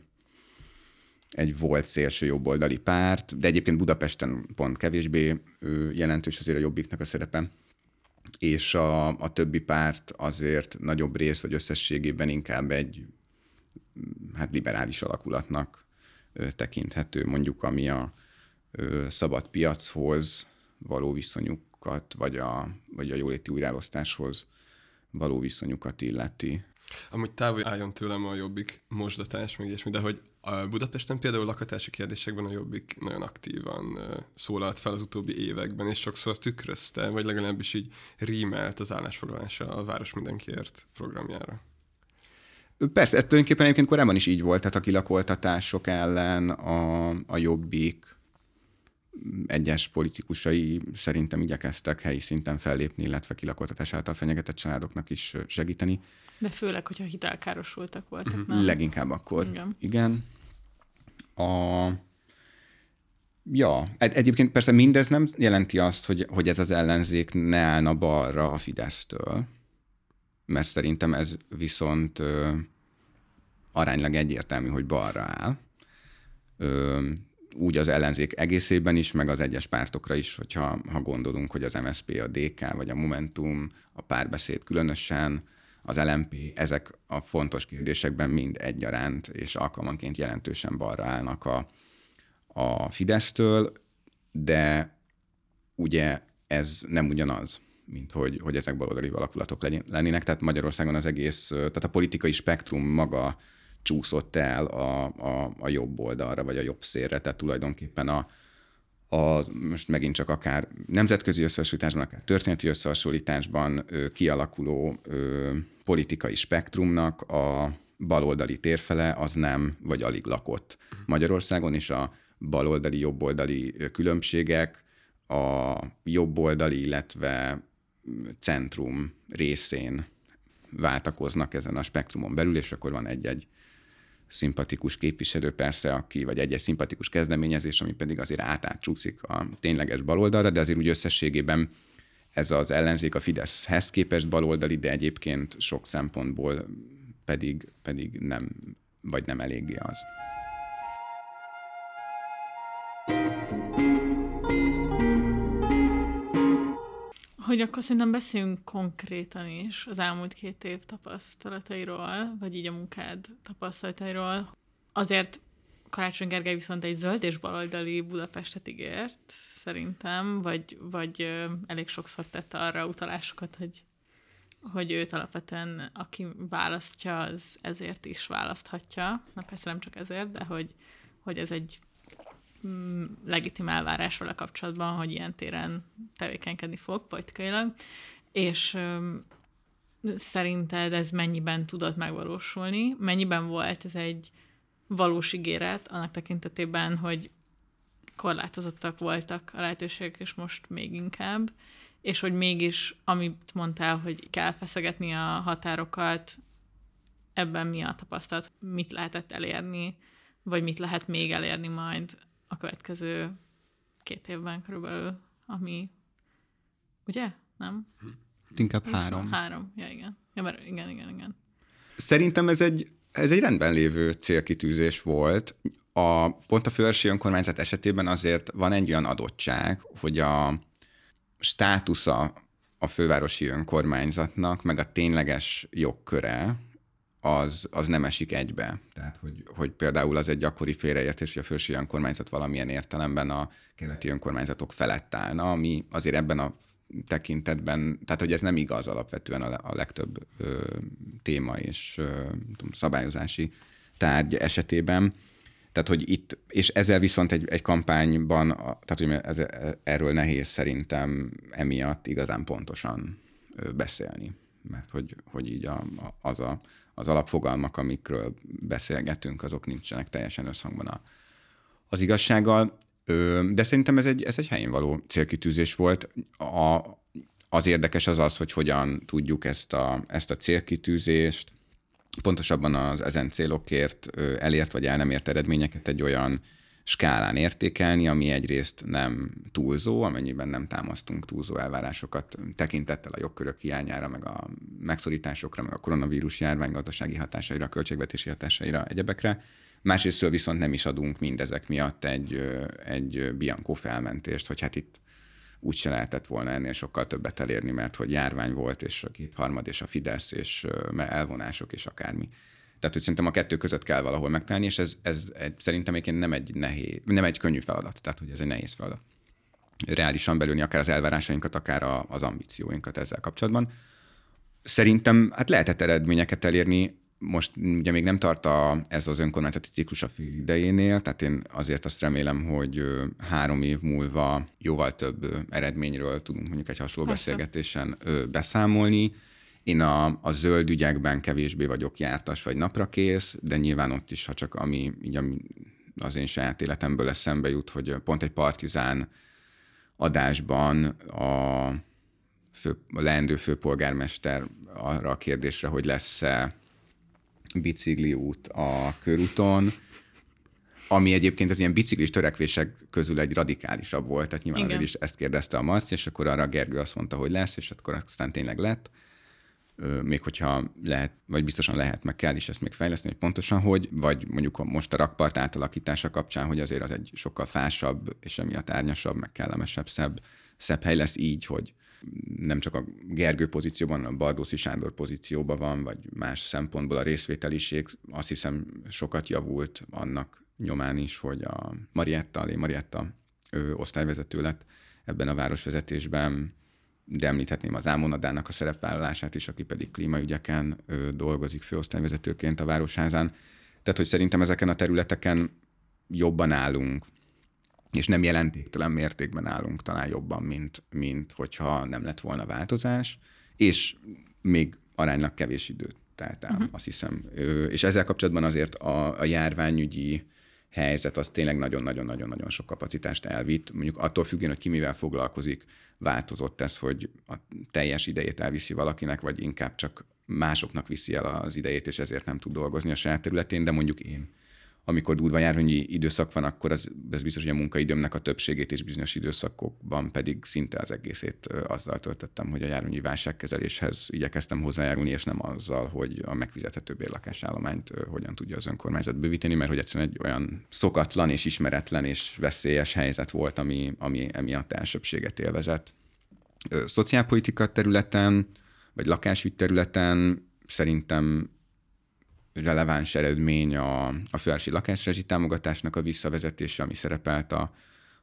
egy volt szélső jobboldali párt, de egyébként Budapesten pont kevésbé ö, jelentős azért a jobbiknak a szerepe, és a, a többi párt azért nagyobb rész, vagy összességében inkább egy hát liberális alakulatnak ö, tekinthető, mondjuk ami a ö, szabad piachoz, való viszonyukat, vagy a, vagy a jóléti újraelosztáshoz való viszonyukat illeti. Amúgy távol álljon tőlem a jobbik mosdatás, meg ilyesmi, de hogy a Budapesten például lakatási kérdésekben a jobbik nagyon aktívan szólalt fel az utóbbi években, és sokszor tükrözte, vagy legalábbis így rímelt az állásfoglalása a Város Mindenkiért programjára. Persze, ez tulajdonképpen egyébként korábban is így volt, tehát a kilakoltatások ellen a, a jobbik egyes politikusai szerintem igyekeztek helyi szinten fellépni, illetve kilakoltatás által fenyegetett családoknak is segíteni. De főleg, hogyha hitelkárosultak voltak. Uh-huh. Nem? Leginkább akkor. Igen. Igen. A... Ja, egyébként persze mindez nem jelenti azt, hogy, hogy ez az ellenzék ne állna balra a Fidesztől, mert szerintem ez viszont ö, aránylag egyértelmű, hogy balra áll. Ö, úgy az ellenzék egészében is, meg az egyes pártokra is, hogyha ha gondolunk, hogy az MSP, a DK, vagy a Momentum, a párbeszéd különösen, az LMP, ezek a fontos kérdésekben mind egyaránt és alkalmanként jelentősen balra állnak a, a Fidesztől, de ugye ez nem ugyanaz, mint hogy, hogy ezek baloldali alakulatok lennének. Tehát Magyarországon az egész, tehát a politikai spektrum maga csúszott el a, a, a jobb oldalra, vagy a jobb szélre, tehát tulajdonképpen a, a, most megint csak akár nemzetközi összehasonlításban, akár történeti összehasonlításban ö, kialakuló ö, politikai spektrumnak a baloldali térfele az nem, vagy alig lakott Magyarországon, és a baloldali, jobboldali különbségek a jobboldali, illetve centrum részén váltakoznak ezen a spektrumon belül, és akkor van egy-egy szimpatikus képviselő persze, aki, vagy egy-egy szimpatikus kezdeményezés, ami pedig azért átátcsúszik a tényleges baloldalra, de azért úgy összességében ez az ellenzék a Fideszhez képest baloldali, de egyébként sok szempontból pedig, pedig nem, vagy nem eléggé az. Hogy akkor szerintem beszéljünk konkrétan is az elmúlt két év tapasztalatairól, vagy így a munkád tapasztalatairól. Azért Karácsony Gergely viszont egy zöld és baloldali Budapestet ígért, szerintem, vagy, vagy elég sokszor tette arra utalásokat, hogy, hogy őt alapvetően aki választja, az ezért is választhatja. Na persze nem csak ezért, de hogy, hogy ez egy legitim elvárás vele kapcsolatban, hogy ilyen téren tevékenykedni fog politikailag, és szerinted ez mennyiben tudott megvalósulni? Mennyiben volt ez egy valós ígéret annak tekintetében, hogy korlátozottak voltak a lehetőségek, és most még inkább, és hogy mégis, amit mondtál, hogy kell feszegetni a határokat, ebben mi a tapasztalat, mit lehetett elérni, vagy mit lehet még elérni majd a következő két évben körülbelül, ami, ugye? Nem? Inkább három. Három, ja igen. Ja, mert igen, igen, igen. Szerintem ez egy, ez egy rendben lévő célkitűzés volt. A, pont a fővárosi önkormányzat esetében azért van egy olyan adottság, hogy a státusza a fővárosi önkormányzatnak, meg a tényleges jogköre, az, az nem esik egybe. Tehát, hogy, hogy például az egy gyakori félreértés, hogy a fősi önkormányzat valamilyen értelemben a keleti önkormányzatok felett állna, ami azért ebben a tekintetben, tehát hogy ez nem igaz alapvetően a, a legtöbb ö, téma és ö, tudom, szabályozási tárgy esetében. Tehát, hogy itt, és ezzel viszont egy, egy kampányban, tehát, hogy ez, erről nehéz szerintem emiatt igazán pontosan beszélni. Mert hogy, hogy így a, az, a, az alapfogalmak, amikről beszélgetünk, azok nincsenek teljesen összhangban a, az igazsággal. De szerintem ez egy, ez egy helyén való célkitűzés volt. A, az érdekes az az, hogy hogyan tudjuk ezt a, ezt a célkitűzést pontosabban az ezen célokért elért vagy el nem ért eredményeket egy olyan skálán értékelni, ami egyrészt nem túlzó, amennyiben nem támasztunk túlzó elvárásokat tekintettel a jogkörök hiányára, meg a megszorításokra, meg a koronavírus járvány gazdasági hatásaira, költségvetési hatásaira, egyebekre. Másrészt viszont nem is adunk mindezek miatt egy, egy Bianco felmentést, hogy hát itt úgy se lehetett volna ennél sokkal többet elérni, mert hogy járvány volt, és a harmad és a Fidesz, és elvonások, és akármi. Tehát, hogy szerintem a kettő között kell valahol megtalálni, és ez, ez egy, szerintem egyébként nem egy, nehéz, nem egy könnyű feladat, tehát hogy ez egy nehéz feladat. Reálisan belülni akár az elvárásainkat, akár a, az ambícióinkat ezzel kapcsolatban. Szerintem hát lehetett eredményeket elérni, most ugye még nem tart a, ez az önkormányzati ciklus a fél idejénél, tehát én azért azt remélem, hogy három év múlva jóval több eredményről tudunk mondjuk egy hasonló Persze. beszélgetésen beszámolni. Én a, a zöld ügyekben kevésbé vagyok jártas vagy naprakész, de nyilván ott is, ha csak ami, így ami az én saját életemből eszembe jut, hogy pont egy partizán adásban a, fő, a leendő főpolgármester arra a kérdésre, hogy lesz-e bicikliút a körúton, ami egyébként az ilyen biciklis törekvések közül egy radikálisabb volt, tehát nyilván is ezt kérdezte a Marci, és akkor arra a Gergő azt mondta, hogy lesz, és akkor aztán tényleg lett. Még hogyha lehet, vagy biztosan lehet, meg kell is ezt még fejleszteni, hogy pontosan hogy, vagy mondjuk most a rakpart átalakítása kapcsán, hogy azért az egy sokkal fásabb, és emiatt árnyasabb, meg kellemesebb, szebb, szebb hely lesz így, hogy nem csak a Gergő pozícióban, a Bardószi Sándor pozícióban van, vagy más szempontból a részvételiség azt hiszem sokat javult annak nyomán is, hogy a Marietta, Alé Marietta ő osztályvezető lett ebben a városvezetésben, de említhetném az Ámonadának a szerepvállalását is, aki pedig klímaügyeken ő, dolgozik főosztályvezetőként a Városházán. Tehát, hogy szerintem ezeken a területeken jobban állunk, és nem jelentéktelen mértékben állunk talán jobban, mint, mint hogyha nem lett volna változás, és még aránylag kevés időt telt el, uh-huh. azt hiszem. És ezzel kapcsolatban azért a, a járványügyi helyzet az tényleg nagyon-nagyon-nagyon-nagyon sok kapacitást elvitt. Mondjuk attól függően, hogy ki mivel foglalkozik, változott ez, hogy a teljes idejét elviszi valakinek, vagy inkább csak másoknak viszi el az idejét, és ezért nem tud dolgozni a saját területén, de mondjuk én amikor durva járványi időszak van, akkor az, ez biztos, hogy a munkaidőmnek a többségét és bizonyos időszakokban pedig szinte az egészét azzal töltöttem, hogy a járványi válságkezeléshez igyekeztem hozzájárulni, és nem azzal, hogy a megfizethető bérlakásállományt hogyan tudja az önkormányzat bővíteni, mert hogy egyszerűen egy olyan szokatlan és ismeretlen és veszélyes helyzet volt, ami, ami emiatt elsőbséget élvezett. Szociálpolitika területen, vagy lakásügy területen szerintem releváns eredmény a, a fővárosi lakásrezsi támogatásnak a visszavezetése, ami szerepelt a,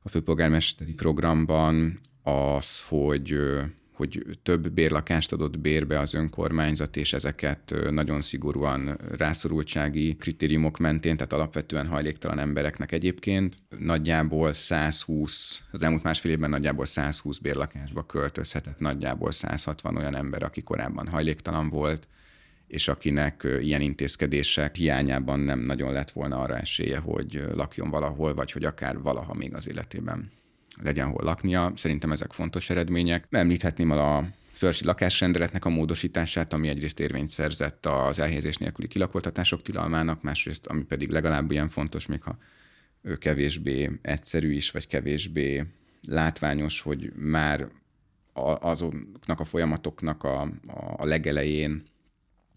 a főpolgármesteri programban, az, hogy hogy több bérlakást adott bérbe az önkormányzat, és ezeket nagyon szigorúan rászorultsági kritériumok mentén, tehát alapvetően hajléktalan embereknek egyébként nagyjából 120, az elmúlt másfél évben nagyjából 120 bérlakásba költözhetett nagyjából 160 olyan ember, aki korábban hajléktalan volt, és akinek ilyen intézkedések hiányában nem nagyon lett volna arra esélye, hogy lakjon valahol, vagy hogy akár valaha még az életében legyen hol laknia. Szerintem ezek fontos eredmények. Említhetném a fölsi lakásrendeletnek a módosítását, ami egyrészt érvényt szerzett az elhelyezés nélküli kilakoltatások tilalmának, másrészt, ami pedig legalább ilyen fontos, még ha ő kevésbé egyszerű is, vagy kevésbé látványos, hogy már azoknak a folyamatoknak a, a legelején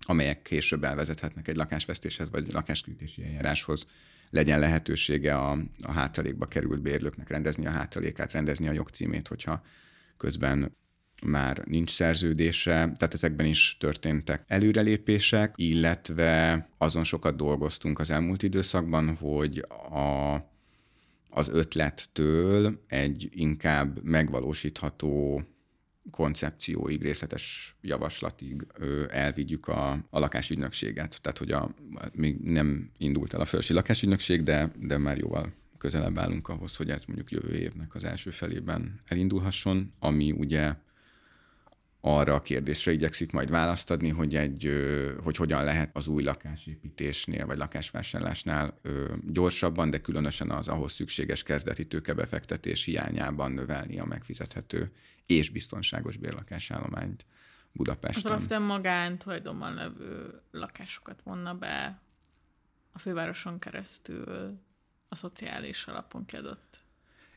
amelyek később elvezethetnek egy lakásvesztéshez vagy lakáskrítési eljáráshoz, legyen lehetősége a, a hátralékba került bérlőknek rendezni a hátralékát, rendezni a jogcímét, hogyha közben már nincs szerződése, tehát ezekben is történtek előrelépések, illetve azon sokat dolgoztunk az elmúlt időszakban, hogy a, az ötlettől egy inkább megvalósítható koncepcióig, részletes javaslatig ö, elvigyük a, a lakásügynökséget. Tehát, hogy a, még nem indult el a fölsi lakásügynökség, de, de már jóval közelebb állunk ahhoz, hogy ez mondjuk jövő évnek az első felében elindulhasson, ami ugye arra a kérdésre igyekszik majd választ adni, hogy, egy, hogy hogyan lehet az új lakásépítésnél vagy lakásvásárlásnál gyorsabban, de különösen az ahhoz szükséges kezdeti tőkebefektetés hiányában növelni a megfizethető és biztonságos bérlakásállományt Budapesten. Az alapvetően magán tulajdonban levő lakásokat vonna be a fővároson keresztül a szociális alapon kiadott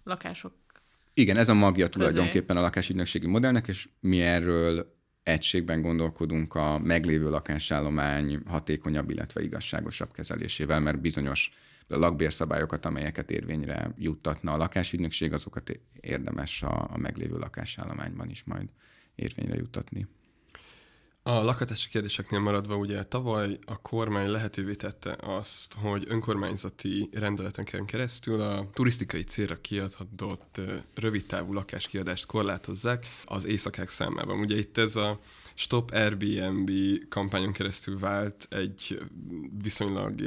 lakások igen, ez a magja tulajdonképpen a lakásügynökségi modellnek, és mi erről egységben gondolkodunk a meglévő lakásállomány hatékonyabb, illetve igazságosabb kezelésével, mert bizonyos lakbérszabályokat, amelyeket érvényre juttatna a lakásügynökség, azokat érdemes a, a meglévő lakásállományban is majd érvényre juttatni. A lakhatási kérdéseknél maradva ugye tavaly a kormány lehetővé tette azt, hogy önkormányzati rendeleteken keresztül a turisztikai célra kiadhatott rövidtávú lakáskiadást korlátozzák az éjszakák számában. Ugye itt ez a Stop Airbnb kampányon keresztül vált egy viszonylag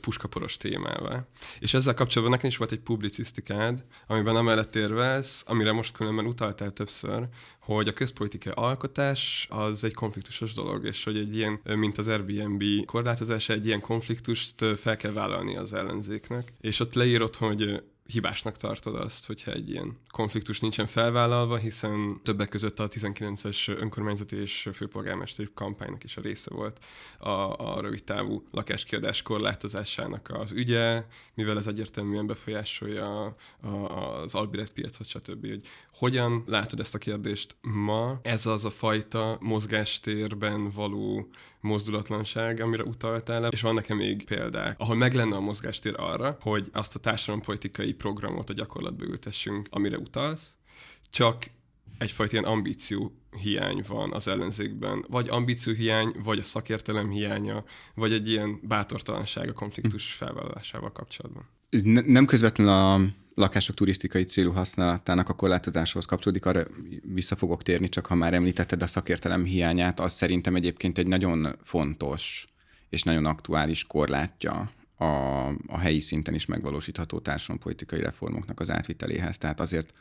puskaporos témává. És ezzel kapcsolatban nekem is volt egy publicisztikád, amiben amellett érvelsz, amire most különben utaltál többször, hogy a közpolitikai alkotás az egy konfliktusos dolog, és hogy egy ilyen, mint az Airbnb korlátozása, egy ilyen konfliktust fel kell vállalni az ellenzéknek. És ott leírod, hogy hibásnak tartod azt, hogyha egy ilyen konfliktus nincsen felvállalva, hiszen többek között a 19-es önkormányzati és főpolgármesteri kampánynak is a része volt a, a rövid távú lakáskiadás korlátozásának az ügye, mivel ez egyértelműen befolyásolja a, a, az albiret piacot, stb. Hogy hogyan látod ezt a kérdést ma? Ez az a fajta mozgástérben való mozdulatlanság, amire utaltál, és van nekem még példák, ahol meg lenne a mozgástér arra, hogy azt a társadalompolitikai programot a gyakorlatba ültessünk, amire utalsz, csak egyfajta ilyen ambíció hiány van az ellenzékben. Vagy ambíció hiány, vagy a szakértelem hiánya, vagy egy ilyen bátortalanság a konfliktus felvállalásával kapcsolatban. Nem közvetlenül a lakások turisztikai célú használatának a korlátozáshoz kapcsolódik, arra vissza fogok térni, csak ha már említetted a szakértelem hiányát, az szerintem egyébként egy nagyon fontos és nagyon aktuális korlátja a, a helyi szinten is megvalósítható társadalompolitikai reformoknak az átviteléhez. Tehát azért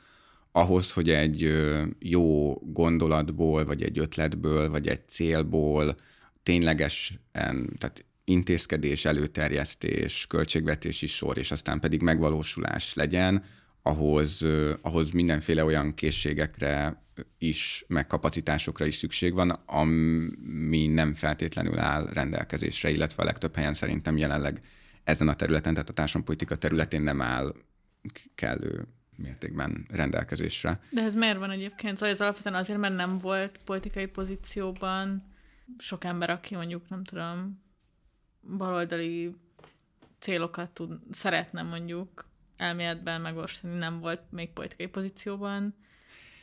ahhoz, hogy egy jó gondolatból, vagy egy ötletből, vagy egy célból ténylegesen, tehát intézkedés, előterjesztés, költségvetési sor, és aztán pedig megvalósulás legyen, ahhoz, ahhoz mindenféle olyan készségekre is, meg kapacitásokra is szükség van, ami nem feltétlenül áll rendelkezésre, illetve a legtöbb helyen szerintem jelenleg ezen a területen, tehát a társadalompolitika területén nem áll kellő mértékben rendelkezésre. De ez miért van egyébként? Szóval ez alapvetően azért, mert nem volt politikai pozícióban sok ember, aki mondjuk, nem tudom, baloldali célokat tud, szeretne mondjuk elméletben megvalósítani, nem volt még politikai pozícióban,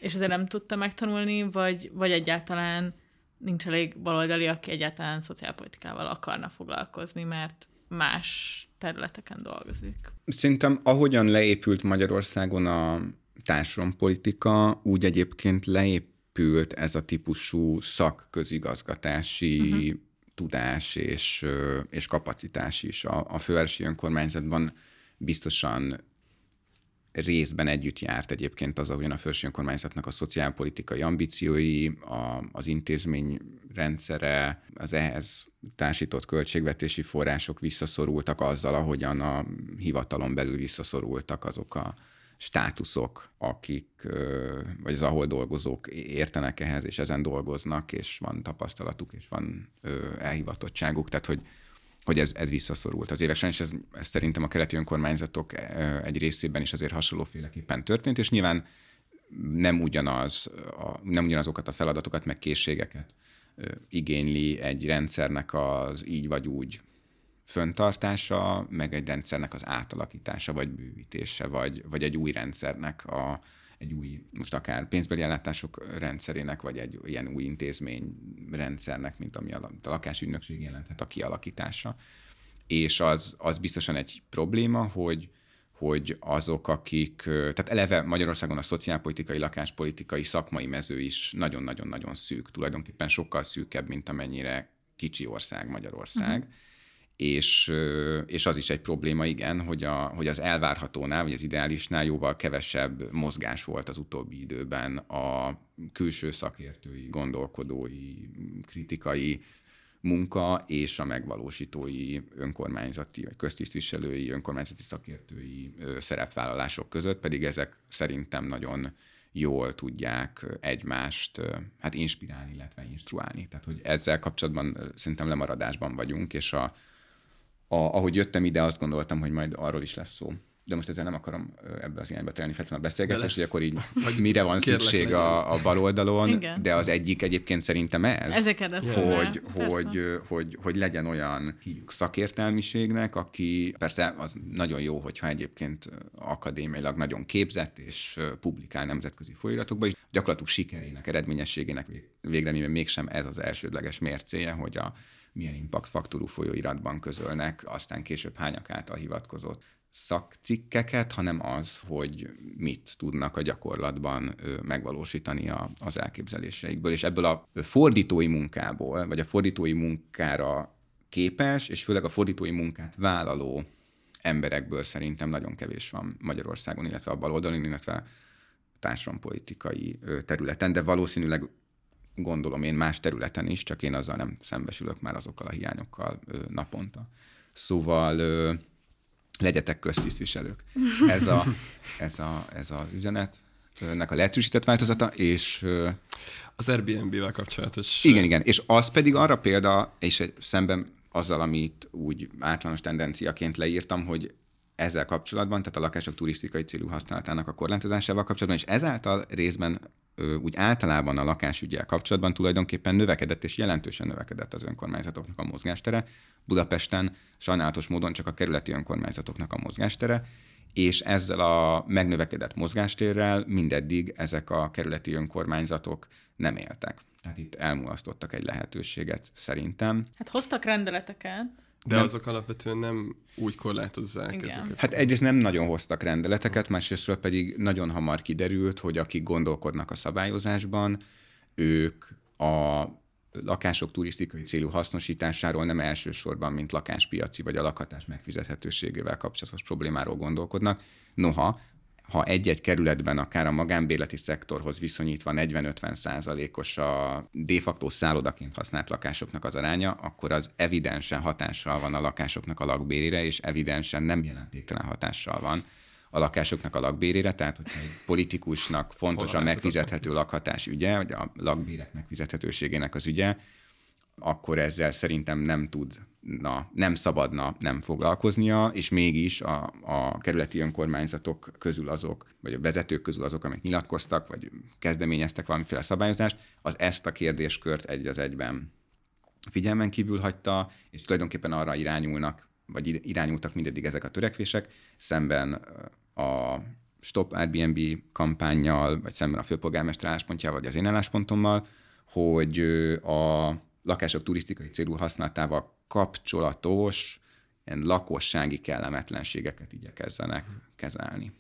és ezért nem tudta megtanulni, vagy, vagy egyáltalán nincs elég baloldali, aki egyáltalán szociálpolitikával akarna foglalkozni, mert más területeken dolgozik. Szerintem ahogyan leépült Magyarországon a társadalompolitika, úgy egyébként leépült ez a típusú szakközigazgatási uh-huh. Tudás és, és kapacitás is. A, a fővárosi önkormányzatban biztosan részben együtt járt egyébként az, ahogyan a felső önkormányzatnak a szociálpolitikai ambíciói, a, az intézmény rendszere, az ehhez társított költségvetési források visszaszorultak azzal, ahogyan a hivatalon belül visszaszorultak azok a státuszok, akik, vagy az ahol dolgozók értenek ehhez, és ezen dolgoznak, és van tapasztalatuk, és van elhivatottságuk, tehát hogy hogy ez, ez visszaszorult az évek és ez, ez szerintem a keleti önkormányzatok egy részében is azért hasonlóféleképpen történt, és nyilván nem ugyanaz, a, nem ugyanazokat a feladatokat, meg készségeket igényli egy rendszernek az így vagy úgy föntartása, meg egy rendszernek az átalakítása, vagy bővítése, vagy, vagy egy új rendszernek a, egy új, most akár pénzbeli ellátások rendszerének, vagy egy ilyen új intézmény rendszernek, mint ami a, a lakásügynökség jelenthet a kialakítása. És az, az biztosan egy probléma, hogy, hogy azok, akik, tehát eleve Magyarországon a szociálpolitikai, lakáspolitikai, szakmai mező is nagyon-nagyon-nagyon szűk, tulajdonképpen sokkal szűkebb, mint amennyire kicsi ország Magyarország. Uh-huh és, és az is egy probléma, igen, hogy, a, hogy az elvárhatónál, vagy az ideálisnál jóval kevesebb mozgás volt az utóbbi időben a külső szakértői, gondolkodói, kritikai munka és a megvalósítói önkormányzati, vagy köztisztviselői, önkormányzati szakértői szerepvállalások között, pedig ezek szerintem nagyon jól tudják egymást hát inspirálni, illetve instruálni. Tehát, hogy ezzel kapcsolatban szerintem lemaradásban vagyunk, és a, a, ahogy jöttem ide, azt gondoltam, hogy majd arról is lesz szó. De most ezzel nem akarom ebbe az irányba terelni feltétlenül a beszélgetést, hogy akkor így mire van szükség a, a bal oldalon, Igen. de az egyik egyébként szerintem ez, Ezeket hogy, hogy, hogy, hogy legyen olyan hívjuk szakértelmiségnek, aki persze az nagyon jó, hogyha egyébként akadémiailag nagyon képzett és publikál nemzetközi folyiratokban, és gyakorlatilag sikerének, eredményességének végre mégsem ez az elsődleges mércéje, hogy a milyen impact faktorú folyóiratban közölnek, aztán később hányak által hivatkozott szakcikkeket, hanem az, hogy mit tudnak a gyakorlatban megvalósítani a, az elképzeléseikből. És ebből a fordítói munkából, vagy a fordítói munkára képes, és főleg a fordítói munkát vállaló emberekből szerintem nagyon kevés van Magyarországon, illetve a baloldalon, illetve társadalompolitikai területen, de valószínűleg gondolom én más területen is, csak én azzal nem szembesülök már azokkal a hiányokkal ö, naponta. Szóval ö, legyetek köztisztviselők. Ez a, ez a, ez a üzenet, ennek a leegyszerűsített változata, és... Az Airbnb-vel kapcsolatos... Igen, igen, és az pedig arra példa, és szemben azzal, amit úgy általános tendenciaként leírtam, hogy ezzel kapcsolatban, tehát a lakások turisztikai célú használatának a korlátozásával kapcsolatban, és ezáltal részben úgy általában a lakásügyel kapcsolatban tulajdonképpen növekedett és jelentősen növekedett az önkormányzatoknak a mozgástere. Budapesten sajnálatos módon csak a kerületi önkormányzatoknak a mozgástere, és ezzel a megnövekedett mozgástérrel mindeddig ezek a kerületi önkormányzatok nem éltek. Tehát itt elmulasztottak egy lehetőséget szerintem. Hát hoztak rendeleteket, de nem. azok alapvetően nem úgy korlátozzák Igen. ezeket. Hát egyrészt nem nagyon hoztak rendeleteket, másrésztről pedig nagyon hamar kiderült, hogy akik gondolkodnak a szabályozásban, ők a lakások turisztikai célú hasznosításáról nem elsősorban, mint lakáspiaci vagy a lakhatás megfizethetőségével kapcsolatos problémáról gondolkodnak. Noha ha egy-egy kerületben akár a magánbéleti szektorhoz viszonyítva 40-50 százalékos a de facto szállodaként használt lakásoknak az aránya, akkor az evidensen hatással van a lakásoknak a lakbérére, és evidensen nem jelentéktelen hatással van a lakásoknak a lakbérére, tehát hogyha egy politikusnak fontos a megfizethető lakhatás ügye, vagy a lakbérek megfizethetőségének az ügye, akkor ezzel szerintem nem tud na, nem szabadna nem foglalkoznia, és mégis a, a kerületi önkormányzatok közül azok, vagy a vezetők közül azok, amik nyilatkoztak, vagy kezdeményeztek valamiféle szabályozást, az ezt a kérdéskört egy az egyben figyelmen kívül hagyta, és tulajdonképpen arra irányulnak, vagy irányultak mindeddig ezek a törekvések, szemben a Stop Airbnb kampányjal, vagy szemben a főpolgármester álláspontjával, vagy az én álláspontommal, hogy a lakások turisztikai célú használatával kapcsolatos ilyen lakossági kellemetlenségeket igyekezzenek kezelni.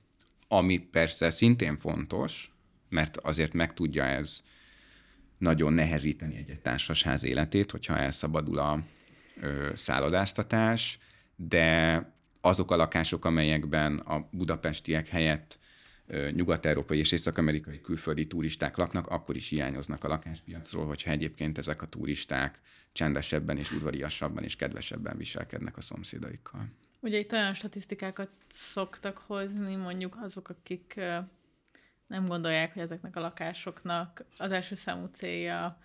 Ami persze szintén fontos, mert azért meg tudja ez nagyon nehezíteni egy társasház életét, hogyha elszabadul a ö, szállodáztatás, de azok a lakások, amelyekben a budapestiek helyett nyugat-európai és észak-amerikai külföldi turisták laknak, akkor is hiányoznak a lakáspiacról, hogyha egyébként ezek a turisták csendesebben és udvariasabban és kedvesebben viselkednek a szomszédaikkal. Ugye itt olyan statisztikákat szoktak hozni, mondjuk azok, akik nem gondolják, hogy ezeknek a lakásoknak az első számú célja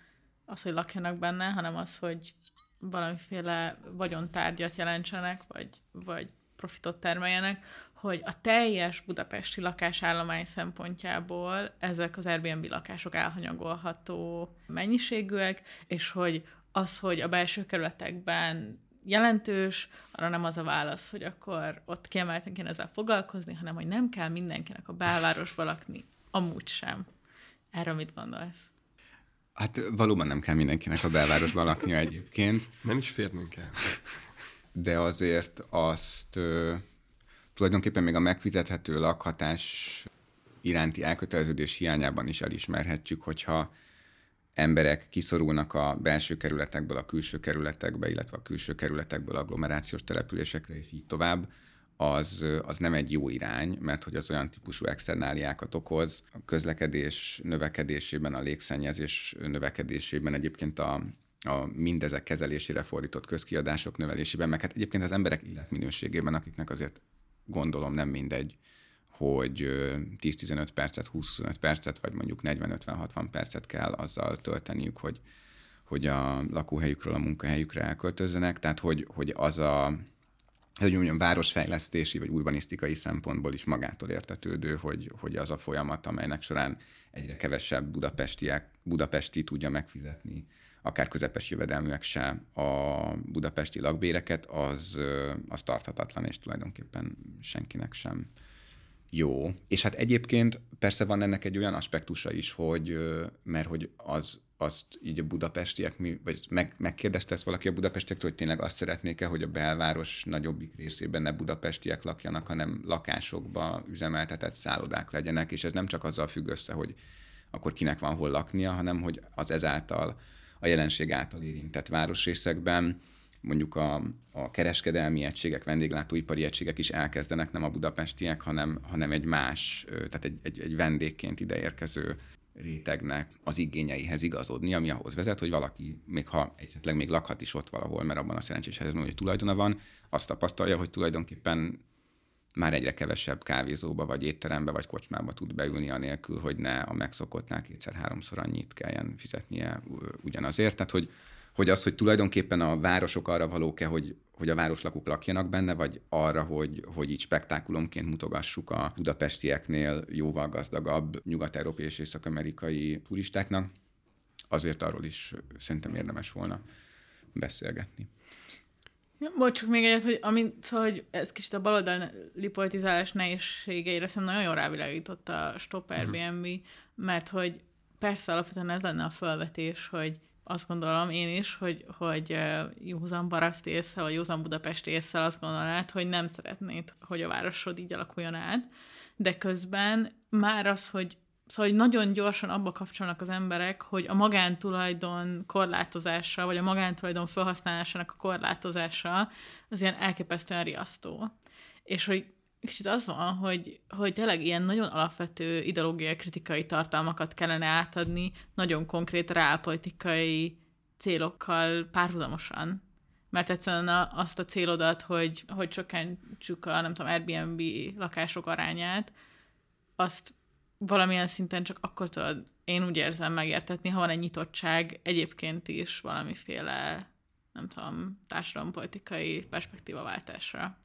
az, hogy lakjanak benne, hanem az, hogy valamiféle vagyontárgyat jelentsenek, vagy, vagy profitot termeljenek, hogy a teljes budapesti lakásállomány szempontjából ezek az Airbnb lakások elhanyagolható mennyiségűek, és hogy az, hogy a belső kerületekben jelentős, arra nem az a válasz, hogy akkor ott kiemelten kéne ezzel foglalkozni, hanem hogy nem kell mindenkinek a belvárosba lakni, amúgy sem. Erről mit gondolsz? Hát valóban nem kell mindenkinek a belvárosban laknia egyébként. Nem is férnünk kell. De azért azt tulajdonképpen még a megfizethető lakhatás iránti elköteleződés hiányában is elismerhetjük, hogyha emberek kiszorulnak a belső kerületekből a külső kerületekbe, illetve a külső kerületekből agglomerációs településekre, és így tovább, az, az nem egy jó irány, mert hogy az olyan típusú externáliákat okoz, a közlekedés növekedésében, a légszennyezés növekedésében, egyébként a, a mindezek kezelésére fordított közkiadások növelésében, meg hát egyébként az emberek életminőségében, akiknek azért gondolom nem mindegy, hogy 10-15 percet, 20-25 percet, vagy mondjuk 40-50-60 percet kell azzal tölteniük, hogy, hogy a lakóhelyükről a munkahelyükre elköltözzenek, tehát hogy, hogy az a hogy mondjam, városfejlesztési vagy urbanisztikai szempontból is magától értetődő, hogy, hogy az a folyamat, amelynek során egyre kevesebb budapestiek, budapesti tudja megfizetni akár közepes jövedelműek se a budapesti lakbéreket, az, az tarthatatlan, és tulajdonképpen senkinek sem jó. És hát egyébként persze van ennek egy olyan aspektusa is, hogy mert hogy az, azt így a budapestiek, vagy meg, megkérdezte ezt valaki a budapestiektől, hogy tényleg azt szeretnék-e, hogy a belváros nagyobbik részében ne budapestiek lakjanak, hanem lakásokba üzemeltetett szállodák legyenek, és ez nem csak azzal függ össze, hogy akkor kinek van hol laknia, hanem hogy az ezáltal a jelenség által érintett városrészekben, mondjuk a, a kereskedelmi egységek, vendéglátóipari egységek is elkezdenek nem a budapestiek, hanem, hanem egy más, tehát egy, egy, egy vendégként ideérkező rétegnek az igényeihez igazodni, ami ahhoz vezet, hogy valaki, még ha esetleg még lakhat is ott valahol, mert abban a szerencsés helyzetben, hogy tulajdona van, azt tapasztalja, hogy tulajdonképpen már egyre kevesebb kávézóba, vagy étterembe, vagy kocsmába tud beülni anélkül, hogy ne a megszokottnál kétszer-háromszor annyit kelljen fizetnie ugyanazért. Tehát, hogy, hogy az, hogy tulajdonképpen a városok arra valók-e, hogy, hogy a városlakók lakjanak benne, vagy arra, hogy, hogy így spektákulumként mutogassuk a budapestieknél jóval gazdagabb nyugat-európai és észak-amerikai turistáknak, azért arról is szerintem érdemes volna beszélgetni. Ja, csak még egyet, hogy, amit, szóval, hogy ez kicsit a baloldali politizálás nehézségeire szerintem nagyon jól rávilágított a Stop mhm. Airbnb, mert hogy persze alapvetően ez lenne a felvetés, hogy azt gondolom én is, hogy, hogy józan baraszt észre, vagy józan Budapest észre azt gondolnád, hogy nem szeretnéd, hogy a városod így alakuljon át, de közben már az, hogy Szóval, hogy nagyon gyorsan abba kapcsolnak az emberek, hogy a magántulajdon korlátozása, vagy a magántulajdon felhasználásának a korlátozása az ilyen elképesztően riasztó. És hogy kicsit az van, hogy, hogy tényleg ilyen nagyon alapvető ideológiai kritikai tartalmakat kellene átadni nagyon konkrét reálpolitikai célokkal párhuzamosan. mert egyszerűen azt a célodat, hogy, hogy csökkentsük a, nem tudom, Airbnb lakások arányát, azt valamilyen szinten csak akkor tudod, én úgy érzem megértetni, ha van egy nyitottság egyébként is valamiféle, nem tudom, társadalompolitikai perspektívaváltásra.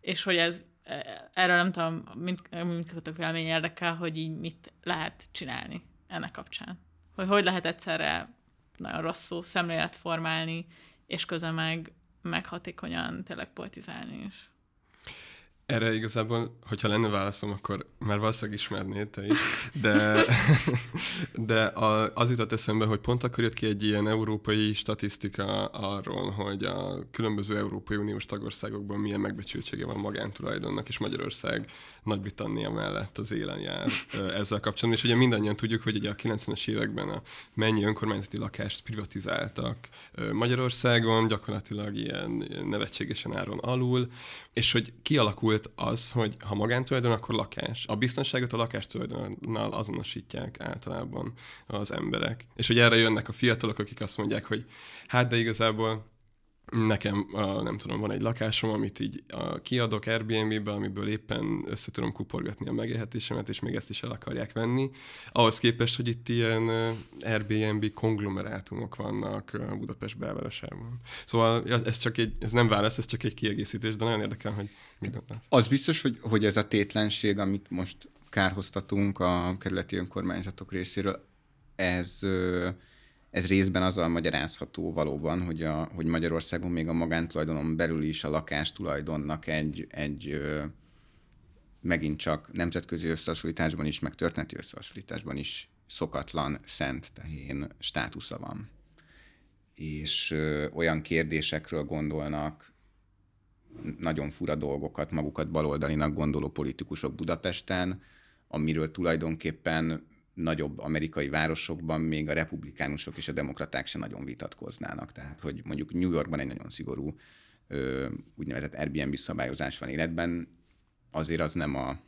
És hogy ez, e, erről nem tudom, mind, mindkettőtök vélemény érdekel, hogy így mit lehet csinálni ennek kapcsán. Hogy hogy lehet egyszerre nagyon rossz szó szemlélet formálni, és közben meg, meg hatékonyan tényleg politizálni is. Erre igazából, hogyha lenne válaszom, akkor már valószínűleg ismernéd te is, de, de a, az jutott eszembe, hogy pont akkor jött ki egy ilyen európai statisztika arról, hogy a különböző Európai Uniós tagországokban milyen megbecsültsége van magántulajdonnak, és Magyarország Nagy-Britannia mellett az élen jár ezzel kapcsolatban. És ugye mindannyian tudjuk, hogy ugye a 90-es években a mennyi önkormányzati lakást privatizáltak Magyarországon, gyakorlatilag ilyen nevetségesen áron alul, és hogy kialakult az, hogy ha magántulajdon, akkor lakás. A biztonságot a lakástulajdonnal azonosítják általában az emberek. És hogy erre jönnek a fiatalok, akik azt mondják, hogy hát de igazából nekem, nem tudom, van egy lakásom, amit így kiadok Airbnb-be, amiből éppen össze tudom kuporgatni a megélhetésemet, és még ezt is el akarják venni. Ahhoz képest, hogy itt ilyen Airbnb konglomerátumok vannak Budapest belvárosában. Szóval ez csak egy, ez nem válasz, ez csak egy kiegészítés, de nagyon érdekel, hogy. Az biztos, hogy, hogy ez a tétlenség, amit most kárhoztatunk a kerületi önkormányzatok részéről, ez ez részben azzal magyarázható valóban, hogy, a, hogy Magyarországon még a magántulajdonon belül is a lakástulajdonnak egy, egy megint csak nemzetközi összehasonlításban is, meg történeti összehasonlításban is szokatlan, szent tehén státusza van. És ö, olyan kérdésekről gondolnak, nagyon fura dolgokat, magukat baloldalinak gondoló politikusok Budapesten, amiről tulajdonképpen nagyobb amerikai városokban még a republikánusok és a demokraták se nagyon vitatkoznának. Tehát, hogy mondjuk New Yorkban egy nagyon szigorú ö, úgynevezett Airbnb szabályozás van életben, azért az nem a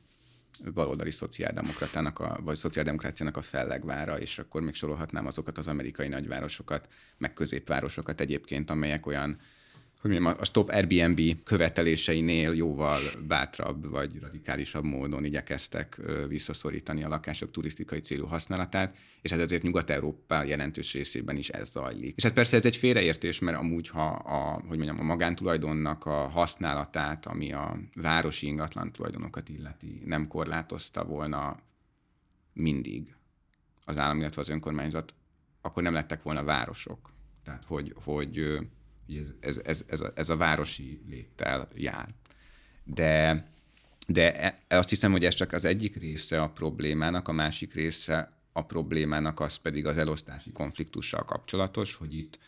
baloldali szociáldemokratának, a, vagy szociáldemokráciának a fellegvára, és akkor még sorolhatnám azokat az amerikai nagyvárosokat, meg középvárosokat egyébként, amelyek olyan hogy mondjam, a Stop Airbnb követeléseinél jóval bátrabb vagy radikálisabb módon igyekeztek visszaszorítani a lakások turisztikai célú használatát, és ez azért Nyugat-Európa jelentős részében is ez zajlik. És hát persze ez egy félreértés, mert amúgy, ha a, hogy mondjam, a magántulajdonnak a használatát, ami a városi ingatlan tulajdonokat illeti, nem korlátozta volna mindig az állam, illetve az önkormányzat, akkor nem lettek volna városok. Tehát, hogy, hogy ez, ez, ez, ez, a, ez a városi léttel jár. De, de e, azt hiszem, hogy ez csak az egyik része a problémának, a másik része a problémának az pedig az elosztási konfliktussal kapcsolatos, hogy itt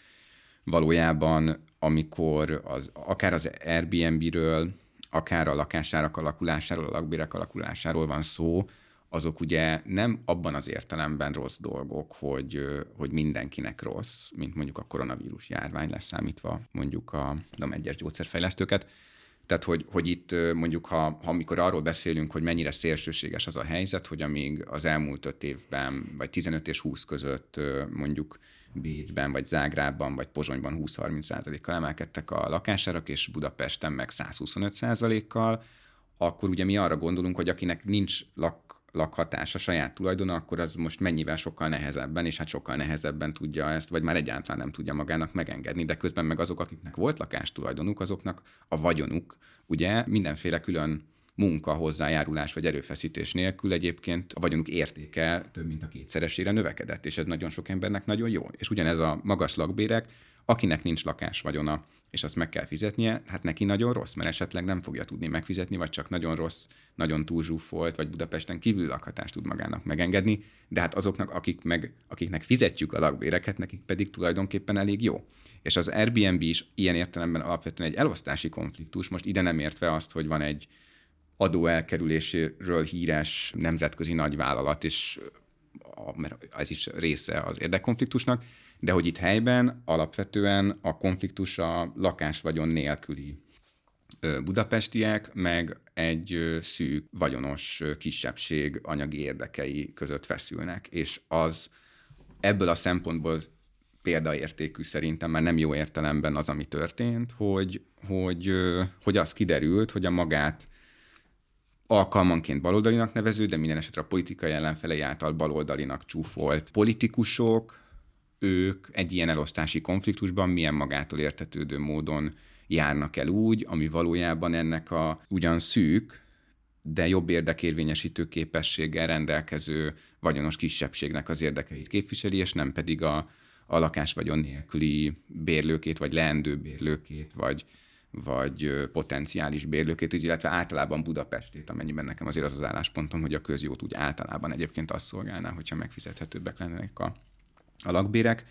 valójában, amikor az, akár az Airbnb-ről, akár a lakásárak alakulásáról, a lakbérek alakulásáról van szó, azok ugye nem abban az értelemben rossz dolgok, hogy, hogy mindenkinek rossz, mint mondjuk a koronavírus járvány leszámítva mondjuk a nem egyes gyógyszerfejlesztőket. Tehát, hogy, hogy itt mondjuk, ha, ha amikor arról beszélünk, hogy mennyire szélsőséges az a helyzet, hogy amíg az elmúlt öt évben, vagy 15 és 20 között mondjuk Bécsben, vagy Zágrában, vagy Pozsonyban 20-30 kal emelkedtek a lakásárak, és Budapesten meg 125 kal akkor ugye mi arra gondolunk, hogy akinek nincs lak lakhatás a saját tulajdona, akkor az most mennyivel sokkal nehezebben, és hát sokkal nehezebben tudja ezt, vagy már egyáltalán nem tudja magának megengedni, de közben meg azok, akiknek volt lakástulajdonuk, azoknak a vagyonuk, ugye mindenféle külön munka, hozzájárulás vagy erőfeszítés nélkül egyébként a vagyonuk értéke több mint a kétszeresére növekedett, és ez nagyon sok embernek nagyon jó. És ugyanez a magas lakbérek, akinek nincs lakás vagyona, és azt meg kell fizetnie, hát neki nagyon rossz, mert esetleg nem fogja tudni megfizetni, vagy csak nagyon rossz, nagyon túlzsúfolt, vagy Budapesten kívül lakhatást tud magának megengedni, de hát azoknak, akik meg, akiknek fizetjük a lakbéreket, nekik pedig tulajdonképpen elég jó. És az Airbnb is ilyen értelemben alapvetően egy elosztási konfliktus, most ide nem értve azt, hogy van egy adó elkerüléséről híres nemzetközi nagyvállalat, és mert ez is része az érdekkonfliktusnak, de hogy itt helyben alapvetően a konfliktus a lakásvagyon nélküli budapestiek, meg egy szűk, vagyonos kisebbség anyagi érdekei között feszülnek, és az ebből a szempontból példaértékű szerintem, már nem jó értelemben az, ami történt, hogy, hogy, hogy az kiderült, hogy a magát alkalmanként baloldalinak nevező, de minden esetre a politikai ellenfelei által baloldalinak csúfolt politikusok, ők egy ilyen elosztási konfliktusban milyen magától értetődő módon járnak el úgy, ami valójában ennek a ugyan szűk, de jobb érdekérvényesítő képességgel rendelkező vagyonos kisebbségnek az érdekeit képviseli, és nem pedig a, a lakásvagyon nélküli bérlőkét, vagy leendő bérlőkét, vagy, vagy potenciális bérlőkét, illetve általában Budapestét, amennyiben nekem azért az az álláspontom, hogy a közjót úgy általában egyébként azt szolgálná, hogyha megfizethetőbbek lennének a, a lakbérek.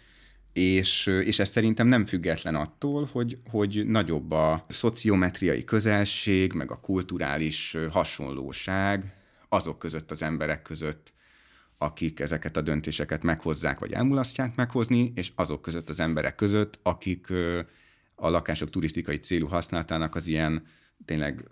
És, és ez szerintem nem független attól, hogy, hogy nagyobb a szociometriai közelség, meg a kulturális hasonlóság azok között az emberek között, akik ezeket a döntéseket meghozzák, vagy elmulasztják meghozni, és azok között az emberek között, akik a lakások turisztikai célú használatának az ilyen tényleg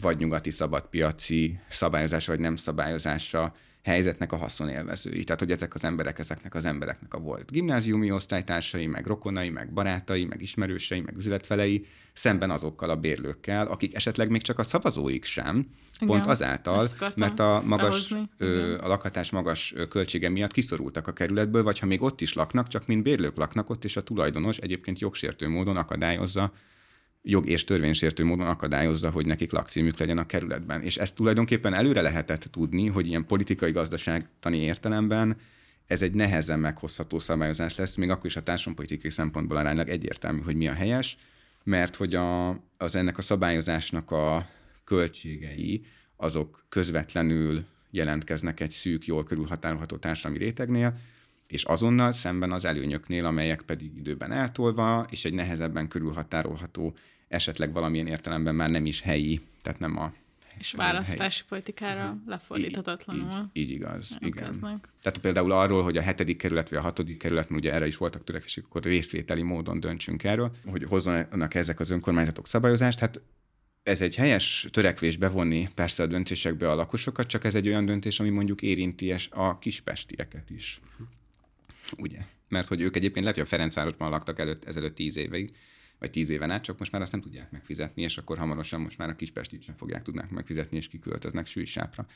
vagy nyugati szabadpiaci szabályozása, vagy nem szabályozása helyzetnek a haszonélvezői. Tehát, hogy ezek az emberek, ezeknek az embereknek a volt gimnáziumi osztálytársai, meg rokonai, meg barátai, meg ismerősei, meg üzletfelei, szemben azokkal a bérlőkkel, akik esetleg még csak a szavazóik sem, Igen, pont azáltal, mert a, magas, ö, a lakhatás magas költsége miatt kiszorultak a kerületből, vagy ha még ott is laknak, csak mint bérlők laknak ott, és a tulajdonos egyébként jogsértő módon akadályozza jog és törvénysértő módon akadályozza, hogy nekik lakcímük legyen a kerületben. És ezt tulajdonképpen előre lehetett tudni, hogy ilyen politikai gazdaságtani értelemben ez egy nehezen meghozható szabályozás lesz, még akkor is a társadalompolitikai szempontból aránylag egyértelmű, hogy mi a helyes, mert hogy a, az ennek a szabályozásnak a költségei azok közvetlenül jelentkeznek egy szűk, jól körülhatárolható társadalmi rétegnél, és azonnal szemben az előnyöknél, amelyek pedig időben eltolva, és egy nehezebben körülhatárolható esetleg valamilyen értelemben már nem is helyi, tehát nem a és választási helyi. politikára uh-huh. lefordíthatatlanul. Így, így igaz, igen. Tehát például arról, hogy a hetedik kerület vagy a hatodik kerület, ugye erre is voltak törekvések, akkor részvételi módon döntsünk erről, hogy hozzanak ezek az önkormányzatok szabályozást. Hát ez egy helyes törekvés bevonni persze a döntésekbe a lakosokat, csak ez egy olyan döntés, ami mondjuk érinti a kispestieket is. Ugye? Mert hogy ők egyébként lehet, hogy a Ferencvárosban laktak előtt, ezelőtt tíz évig, vagy tíz éven át, csak most már azt nem tudják megfizetni, és akkor hamarosan most már a Kispestit sem fogják tudnák megfizetni, és kiköltöznek sűjsápra.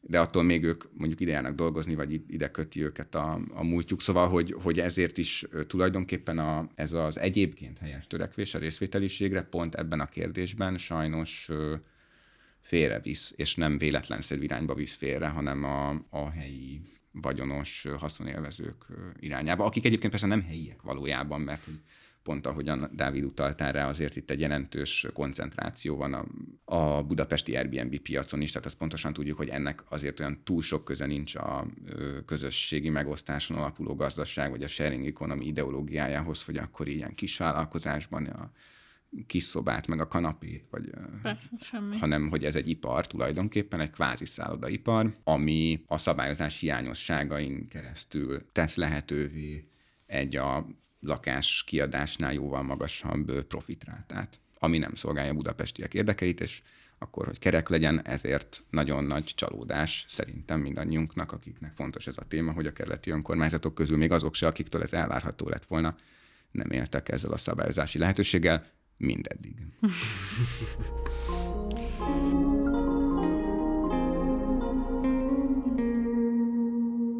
De attól még ők mondjuk ide járnak dolgozni, vagy ide köti őket a, a múltjuk. Szóval, hogy, hogy ezért is tulajdonképpen a, ez az egyébként helyes törekvés a részvételiségre pont ebben a kérdésben sajnos félrevisz, és nem véletlenszerű irányba visz félre, hanem a, a helyi vagyonos haszonélvezők irányába, akik egyébként persze nem helyiek valójában, mert pont ahogyan Dávid utaltál rá, azért itt egy jelentős koncentráció van a, a budapesti Airbnb piacon is, tehát azt pontosan tudjuk, hogy ennek azért olyan túl sok köze nincs a közösségi megosztáson alapuló gazdaság, vagy a sharing economy ideológiájához, hogy akkor ilyen kis vállalkozásban a kis szobát, meg a kanapét, vagy, Persze, semmi. hanem hogy ez egy ipar tulajdonképpen, egy kvázi szállodaipar, ami a szabályozás hiányosságain keresztül tesz lehetővé egy a lakás kiadásnál jóval magasabb profitrátát, ami nem szolgálja budapestiek érdekeit, és akkor, hogy kerek legyen, ezért nagyon nagy csalódás szerintem mindannyiunknak, akiknek fontos ez a téma, hogy a kerületi önkormányzatok közül még azok se, akiktől ez elvárható lett volna, nem éltek ezzel a szabályozási lehetőséggel mindeddig.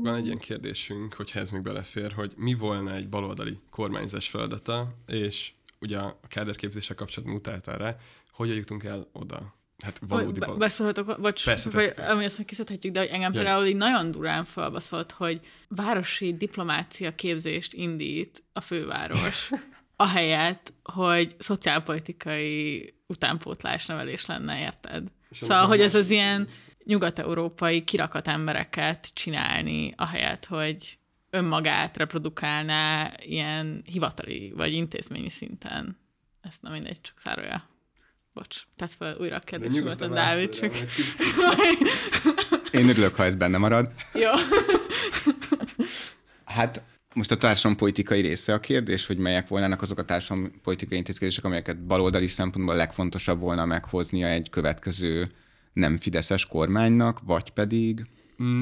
Van egy ilyen kérdésünk, hogyha ez még belefér, hogy mi volna egy baloldali kormányzás feladata, és ugye a káderképzéssel kapcsolatban mutatál rá, hogyan jutunk el oda? Hát valódi bal... Beszólhatok, bocs, persze, persze, persze. ami azt kiszedhetjük, de hogy engem Jaj. például így nagyon durán felbaszolt, hogy városi diplomácia képzést indít a főváros. ahelyett, hogy szociálpolitikai utánpótlás nevelés lenne, érted? És szóval, hogy ez az ilyen nyugat-európai kirakat embereket csinálni, ahelyett, hogy önmagát reprodukálná ilyen hivatali vagy intézményi szinten. Ezt nem mindegy, csak szárolja. Bocs, tehát fel újra a kérdés a Dávid, csak... Én örülök, ha ez benne marad. Jó. Hát most a társadalompolitikai része a kérdés, hogy melyek volnának azok a társadalompolitikai intézkedések, amelyeket baloldali szempontból legfontosabb volna meghoznia egy következő nem fideszes kormánynak, vagy pedig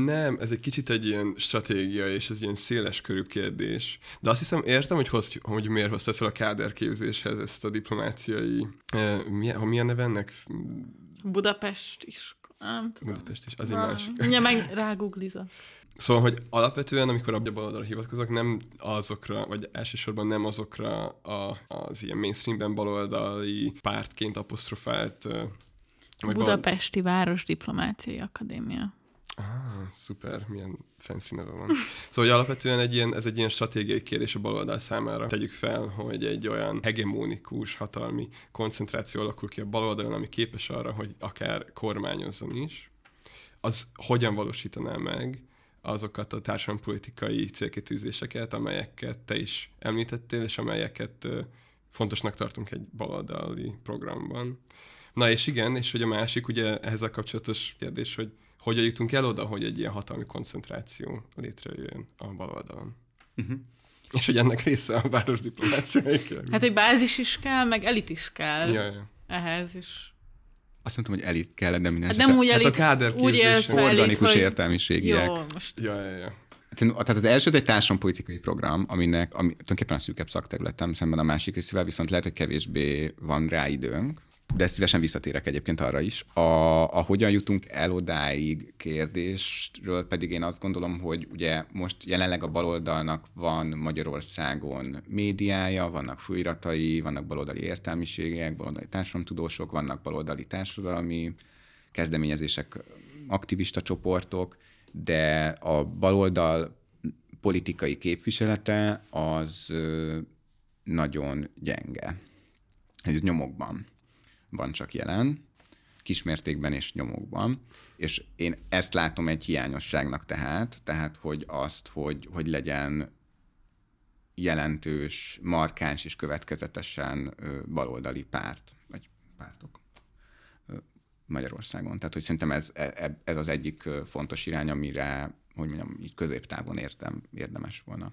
Nem, ez egy kicsit egy ilyen stratégia, és ez ilyen széles körű kérdés. De azt hiszem, értem, hogy, hoz, hogy miért hoztad fel a káderképzéshez ezt a diplomáciai... Eh, milyen, ha milyen neve ennek? Budapest is. Nem tudom. Budapest is, az egy másik. Ja, meg rágooglizok. Szóval, hogy alapvetően, amikor a baloldalra hivatkozok, nem azokra, vagy elsősorban nem azokra a, az ilyen mainstreamben baloldali pártként apostrofált ö, vagy Budapesti Város Diplomáciai Akadémia. Ah, szuper, milyen fancy neve van. Szóval, hogy alapvetően egy ilyen, ez egy ilyen stratégiai kérdés a baloldal számára. Tegyük fel, hogy egy olyan hegemonikus, hatalmi koncentráció alakul ki a baloldalon, ami képes arra, hogy akár kormányozzon is. Az hogyan valósítaná meg azokat a társadalompolitikai célkitűzéseket, amelyeket te is említettél, és amelyeket fontosnak tartunk egy baloldali programban. Na és igen, és hogy a másik ugye ehhez a kapcsolatos kérdés, hogy hogyan jutunk el oda, hogy egy ilyen hatalmi koncentráció létrejöjjön a baloldalon. Uh-huh. És hogy ennek része a városdiplomáciai kérdés. Hát egy bázis is kell, meg elit is kell ja, ja. ehhez is. Azt mondtam, hogy elit kell, de minden Hát nem úgy Hát a elit, káder úgy elit, organikus hogy... értelmiségiek. Jó, most Ja, ja, ja. Tehát az első az egy társadalompolitikai program, aminek ami tulajdonképpen a szűkebb szakterületem szemben a másik részével, viszont lehet, hogy kevésbé van rá időnk, de szívesen visszatérek egyébként arra is. A, a hogyan jutunk el odáig kérdésről pedig én azt gondolom, hogy ugye most jelenleg a baloldalnak van Magyarországon médiája, vannak folyiratai, vannak baloldali értelmiségek, baloldali társadalomtudósok, vannak baloldali társadalmi kezdeményezések, aktivista csoportok, de a baloldal politikai képviselete az nagyon gyenge. Ez nyomokban van csak jelen, kismértékben és nyomokban, és én ezt látom egy hiányosságnak tehát, tehát hogy azt, hogy, hogy legyen jelentős, markáns és következetesen baloldali párt, vagy pártok Magyarországon. Tehát, hogy szerintem ez, e- ez az egyik fontos irány, amire, hogy mondjam, így középtávon értem, érdemes volna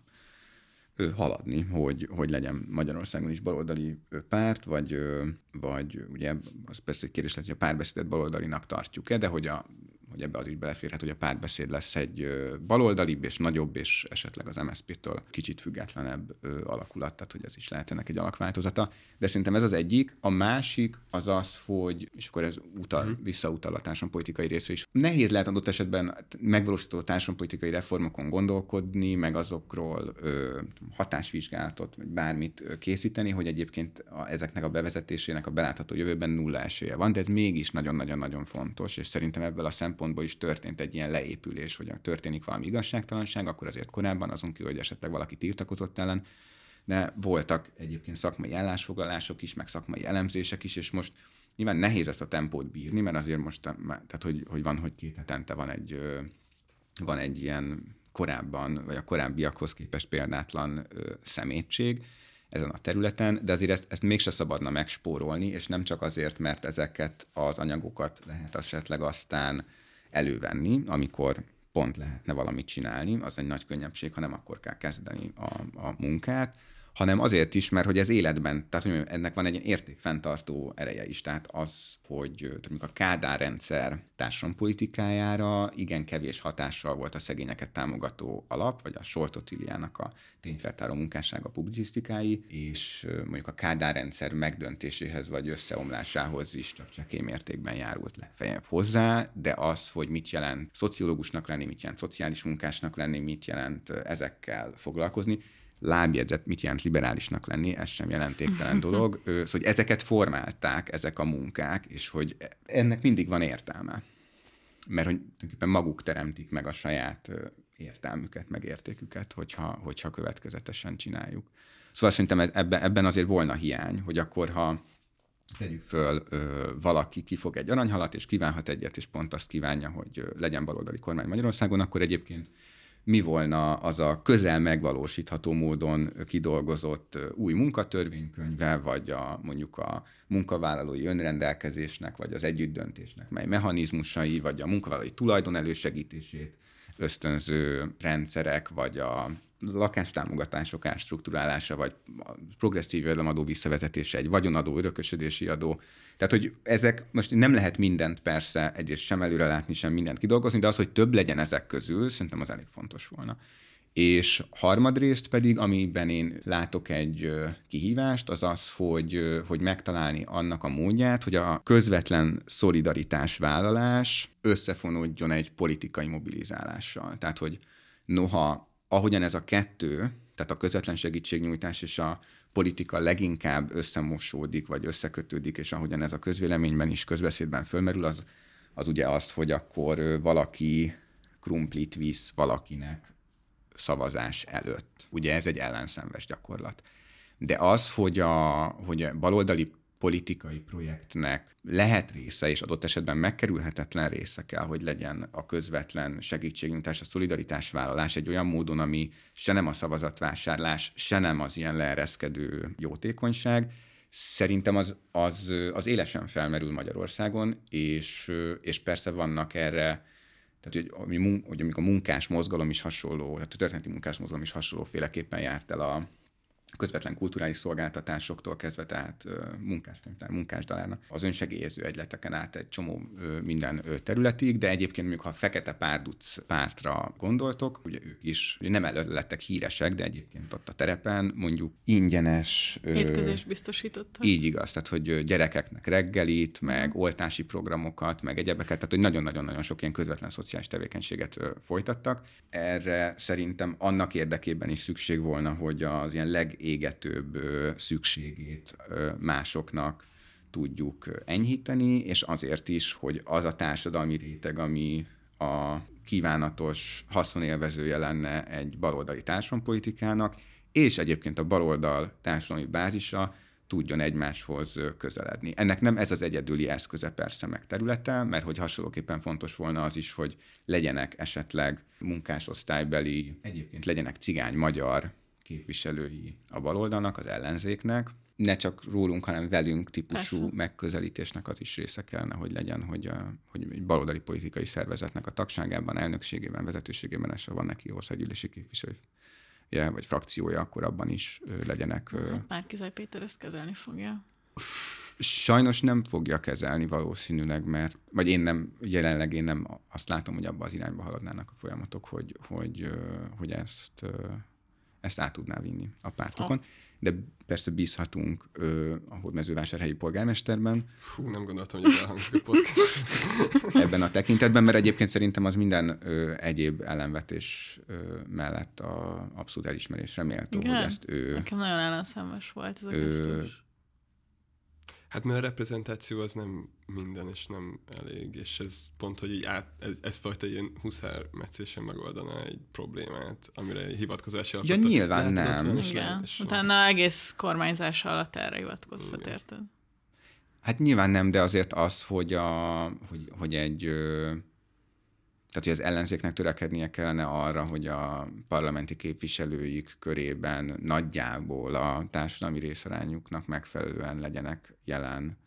haladni, hogy, hogy legyen Magyarországon is baloldali párt, vagy, vagy ugye az persze egy kérdés lehet, hogy a párbeszédet baloldalinak tartjuk-e, de hogy a hogy ebbe az is beleférhet, hogy a párbeszéd lesz egy baloldalibb és nagyobb, és esetleg az MSZP-től kicsit függetlenebb alakulat, tehát hogy ez is lehet ennek egy alakváltozata. De szerintem ez az egyik. A másik az az, hogy, és akkor ez utal, uh-huh. visszautal a társadalompolitikai részre is. Nehéz lehet adott esetben megvalósító társadalompolitikai reformokon gondolkodni, meg azokról ö, hatásvizsgálatot, vagy bármit készíteni, hogy egyébként a, ezeknek a bevezetésének a belátható jövőben nulla esélye van, de ez mégis nagyon-nagyon-nagyon fontos, és szerintem ebből a szempontból is történt egy ilyen leépülés, hogy történik valami igazságtalanság, akkor azért korábban azon kívül, hogy esetleg valaki tiltakozott ellen, de voltak egyébként szakmai állásfoglalások is, meg szakmai elemzések is, és most nyilván nehéz ezt a tempót bírni, mert azért most, tehát hogy, hogy van, hogy két hetente van egy, van egy ilyen korábban, vagy a korábbiakhoz képest példátlan szemétség ezen a területen, de azért ezt, ezt mégse szabadna megspórolni, és nem csak azért, mert ezeket az anyagokat lehet esetleg aztán elővenni, amikor pont lehetne valamit csinálni, az egy nagy könnyebbség, ha nem akkor kell kezdeni a, a munkát, hanem azért is, mert hogy ez életben, tehát hogy ennek van egy értékfenntartó ereje is, tehát az, hogy tudjuk, a Kádár rendszer társadalompolitikájára igen kevés hatással volt a szegényeket támogató alap, vagy a Soltotiliának a tényfeltáró munkássága publicisztikái, és mondjuk a Kádár rendszer megdöntéséhez vagy összeomlásához is csak csekély mértékben járult legfeljebb hozzá, de az, hogy mit jelent szociológusnak lenni, mit jelent szociális munkásnak lenni, mit jelent ezekkel foglalkozni, lábjegyzet, mit jelent liberálisnak lenni, ez sem jelentéktelen dolog. Szóval, hogy ezeket formálták, ezek a munkák, és hogy ennek mindig van értelme. Mert hogy tulajdonképpen maguk teremtik meg a saját értelmüket, meg értéküket, hogyha, hogyha következetesen csináljuk. Szóval szerintem ebben, ebben azért volna hiány, hogy akkor, ha tegyük föl, ö, valaki kifog egy aranyhalat, és kívánhat egyet, és pont azt kívánja, hogy legyen baloldali kormány Magyarországon, akkor egyébként mi volna az a közel megvalósítható módon kidolgozott új munkatörvénykönyve, vagy a, mondjuk a munkavállalói önrendelkezésnek, vagy az együttdöntésnek, mely mechanizmusai, vagy a munkavállalói tulajdon elősegítését ösztönző rendszerek, vagy a lakástámogatások átstruktúrálása, vagy a progresszív jövedelemadó visszavezetése, egy vagyonadó, örökösödési adó. Tehát, hogy ezek most nem lehet mindent persze egyrészt sem előre sem mindent kidolgozni, de az, hogy több legyen ezek közül, szerintem az elég fontos volna. És harmadrészt pedig, amiben én látok egy kihívást, az az, hogy, hogy megtalálni annak a módját, hogy a közvetlen szolidaritás vállalás összefonódjon egy politikai mobilizálással. Tehát, hogy noha ahogyan ez a kettő, tehát a közvetlen segítségnyújtás és a politika leginkább összemosódik, vagy összekötődik, és ahogyan ez a közvéleményben is, közbeszédben fölmerül, az, az ugye az, hogy akkor valaki krumplit visz valakinek szavazás előtt. Ugye ez egy ellenszenves gyakorlat. De az, hogy a, hogy a baloldali politikai projektnek lehet része, és adott esetben megkerülhetetlen része kell, hogy legyen a közvetlen segítségnyújtás, a szolidaritás vállalás egy olyan módon, ami se nem a szavazatvásárlás, se nem az ilyen leereszkedő jótékonyság, Szerintem az, az, az élesen felmerül Magyarországon, és, és persze vannak erre tehát, hogy, hogy amikor a munkás mozgalom is hasonló, tehát a történeti munkás mozgalom is hasonlóféleképpen járt el a, közvetlen kulturális szolgáltatásoktól kezdve, tehát munkáskönyvtár, munkásdalárnak, az önsegélyező egyleteken át egy csomó minden területig, de egyébként mondjuk, ha Fekete Párduc pártra gondoltok, ugye ők is ugye nem előtt lettek híresek, de egyébként ott a terepen mondjuk ingyenes... Étkezést biztosítottak. Így igaz, tehát hogy gyerekeknek reggelit, meg oltási programokat, meg egyebeket, tehát hogy nagyon-nagyon-nagyon sok ilyen közvetlen szociális tevékenységet folytattak. Erre szerintem annak érdekében is szükség volna, hogy az ilyen leg legégetőbb szükségét másoknak tudjuk enyhíteni, és azért is, hogy az a társadalmi réteg, ami a kívánatos haszonélvezője lenne egy baloldali társadalompolitikának, és egyébként a baloldal társadalmi bázisa tudjon egymáshoz közeledni. Ennek nem ez az egyedüli eszköze persze meg területe, mert hogy hasonlóképpen fontos volna az is, hogy legyenek esetleg munkásosztálybeli, egyébként legyenek cigány-magyar képviselői a baloldalnak, az ellenzéknek. Ne csak rólunk, hanem velünk típusú Persze. megközelítésnek az is része kellene, hogy legyen, hogy, a, hogy egy baloldali politikai szervezetnek a tagságában, elnökségében, vezetőségében, és van neki országgyűlési képviselő ja, vagy frakciója, akkor abban is legyenek. Márkizaj Péter ezt kezelni fogja. Sajnos nem fogja kezelni valószínűleg, mert, vagy én nem, jelenleg én nem azt látom, hogy abba az irányba haladnának a folyamatok, hogy, hogy, hogy ezt ezt át tudná vinni a pártokon. Ha. De persze bízhatunk ö, a mezővásárhelyi polgármesterben. Fú, nem gondoltam, hogy elhangzik a podcast. Ebben a tekintetben, mert egyébként szerintem az minden ö, egyéb ellenvetés ö, mellett a abszolút elismerésre méltó, Igen? hogy ezt ő... Nekem nagyon ellenszemes volt ez a ö, Hát mert a reprezentáció az nem minden, és nem elég, és ez pont, hogy így át, ez, ez fajta ilyen huszár meccésen megoldaná egy problémát, amire hivatkozási alapot. Ja, nyilván nem. És Igen. És Utána egész kormányzás alatt erre hivatkozhat, érted? Hát nyilván nem, de azért az, hogy, a, hogy, hogy egy tehát, hogy az ellenzéknek törekednie kellene arra, hogy a parlamenti képviselőik körében nagyjából a társadalmi részarányuknak megfelelően legyenek jelen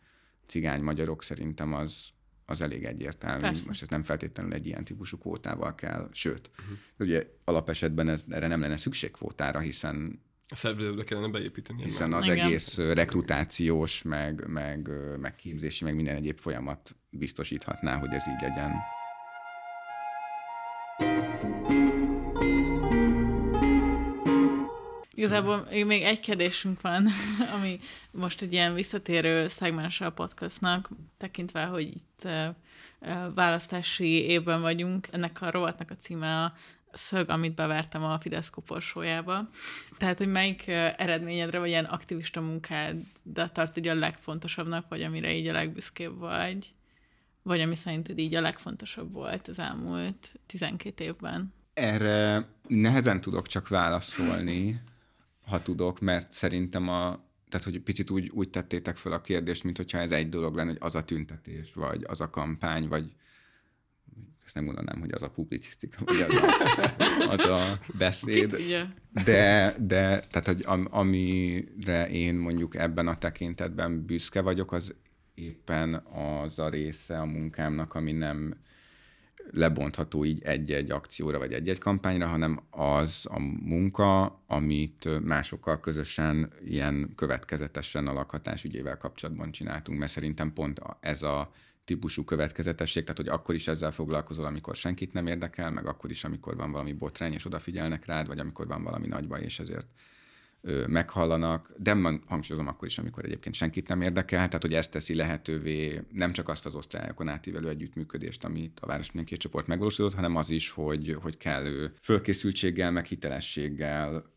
cigány magyarok, szerintem az, az elég egyértelmű. Persze. Most ez nem feltétlenül egy ilyen típusú kvótával kell, sőt, uh-huh. ugye alapesetben ez, erre nem lenne szükség kvótára, hiszen a szervezetbe kellene beépíteni. Hiszen az Igen. egész rekrutációs, meg, meg, meg képzési, meg minden egyéb folyamat biztosíthatná, hogy ez így legyen. Igazából még egy kérdésünk van, ami most egy ilyen visszatérő szegmens a podcastnak, tekintve, hogy itt választási évben vagyunk. Ennek a rovatnak a címe a szög, amit bevertem a Fidesz koporsójába. Tehát, hogy melyik eredményedre, vagy ilyen aktivista munkád de tart így a legfontosabbnak, vagy amire így a legbüszkébb vagy? Vagy ami szerinted így a legfontosabb volt az elmúlt 12 évben? Erre nehezen tudok csak válaszolni, ha tudok, mert szerintem a, tehát hogy picit úgy, úgy tettétek fel a kérdést, mint hogyha ez egy dolog lenne, hogy az a tüntetés, vagy az a kampány, vagy ezt nem mondanám, hogy az a publicisztika, vagy az a, az a beszéd. De, de tehát, hogy am, amire én mondjuk ebben a tekintetben büszke vagyok, az éppen az a része a munkámnak, ami nem lebontható így egy-egy akcióra vagy egy-egy kampányra, hanem az a munka, amit másokkal közösen ilyen következetesen a lakhatás ügyével kapcsolatban csináltunk, mert szerintem pont ez a típusú következetesség, tehát hogy akkor is ezzel foglalkozol, amikor senkit nem érdekel, meg akkor is, amikor van valami botrány, és odafigyelnek rád, vagy amikor van valami nagy baj, és ezért meghallanak, de hangsúlyozom akkor is, amikor egyébként senkit nem érdekel, tehát hogy ez teszi lehetővé nem csak azt az osztályokon átívelő együttműködést, amit a Város Mindenki csoport megvalósított, hanem az is, hogy, hogy kellő fölkészültséggel, meg hitelességgel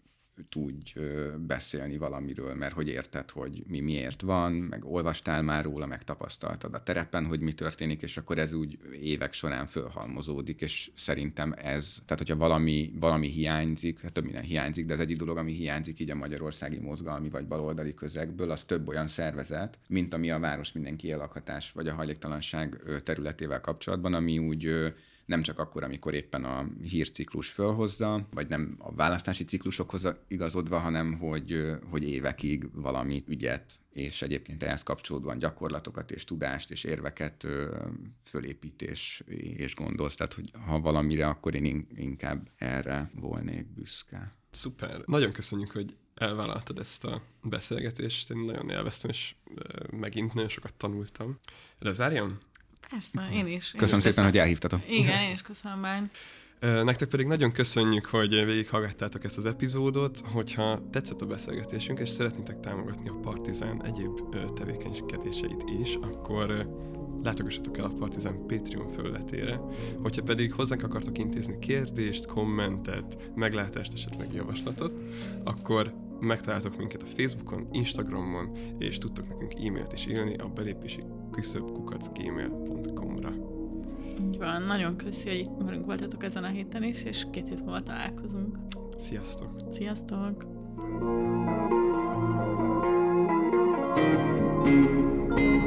tudj beszélni valamiről, mert hogy érted, hogy mi miért van, meg olvastál már róla, meg tapasztaltad a terepen, hogy mi történik, és akkor ez úgy évek során fölhalmozódik, és szerintem ez, tehát hogyha valami, valami hiányzik, hát több minden hiányzik, de az egyik dolog, ami hiányzik így a magyarországi mozgalmi vagy baloldali közegből, az több olyan szervezet, mint ami a város mindenki elakhatás vagy a hajléktalanság területével kapcsolatban, ami úgy nem csak akkor, amikor éppen a hírciklus fölhozza, vagy nem a választási ciklusokhoz igazodva, hanem hogy, hogy évekig valami ügyet és egyébként ehhez kapcsolódóan gyakorlatokat és tudást és érveket fölépít és, és gondolsz. Tehát, hogy ha valamire, akkor én inkább erre volnék büszke. Szuper. Nagyon köszönjük, hogy elvállaltad ezt a beszélgetést. Én nagyon élveztem, és megint nagyon sokat tanultam. Lezárjam? Persze, én is. Én köszönöm is szépen, hogy elhívtatok. Igen, én is köszönöm, Bány. Nektek pedig nagyon köszönjük, hogy végighallgattátok ezt az epizódot. Hogyha tetszett a beszélgetésünk, és szeretnétek támogatni a Partizán egyéb tevékenykedéseit is, akkor látogassatok el a Partizán Patreon felületére. Hogyha pedig hozzánk akartok intézni kérdést, kommentet, meglátást, esetleg javaslatot, akkor megtaláltok minket a Facebookon, Instagramon, és tudtok nekünk e-mailt is írni a belépési küszöbkukacgmail.com-ra. Így van, nagyon köszi, hogy itt velünk voltatok ezen a héten is, és két hét múlva találkozunk. Sziasztok! Sziasztok! thank you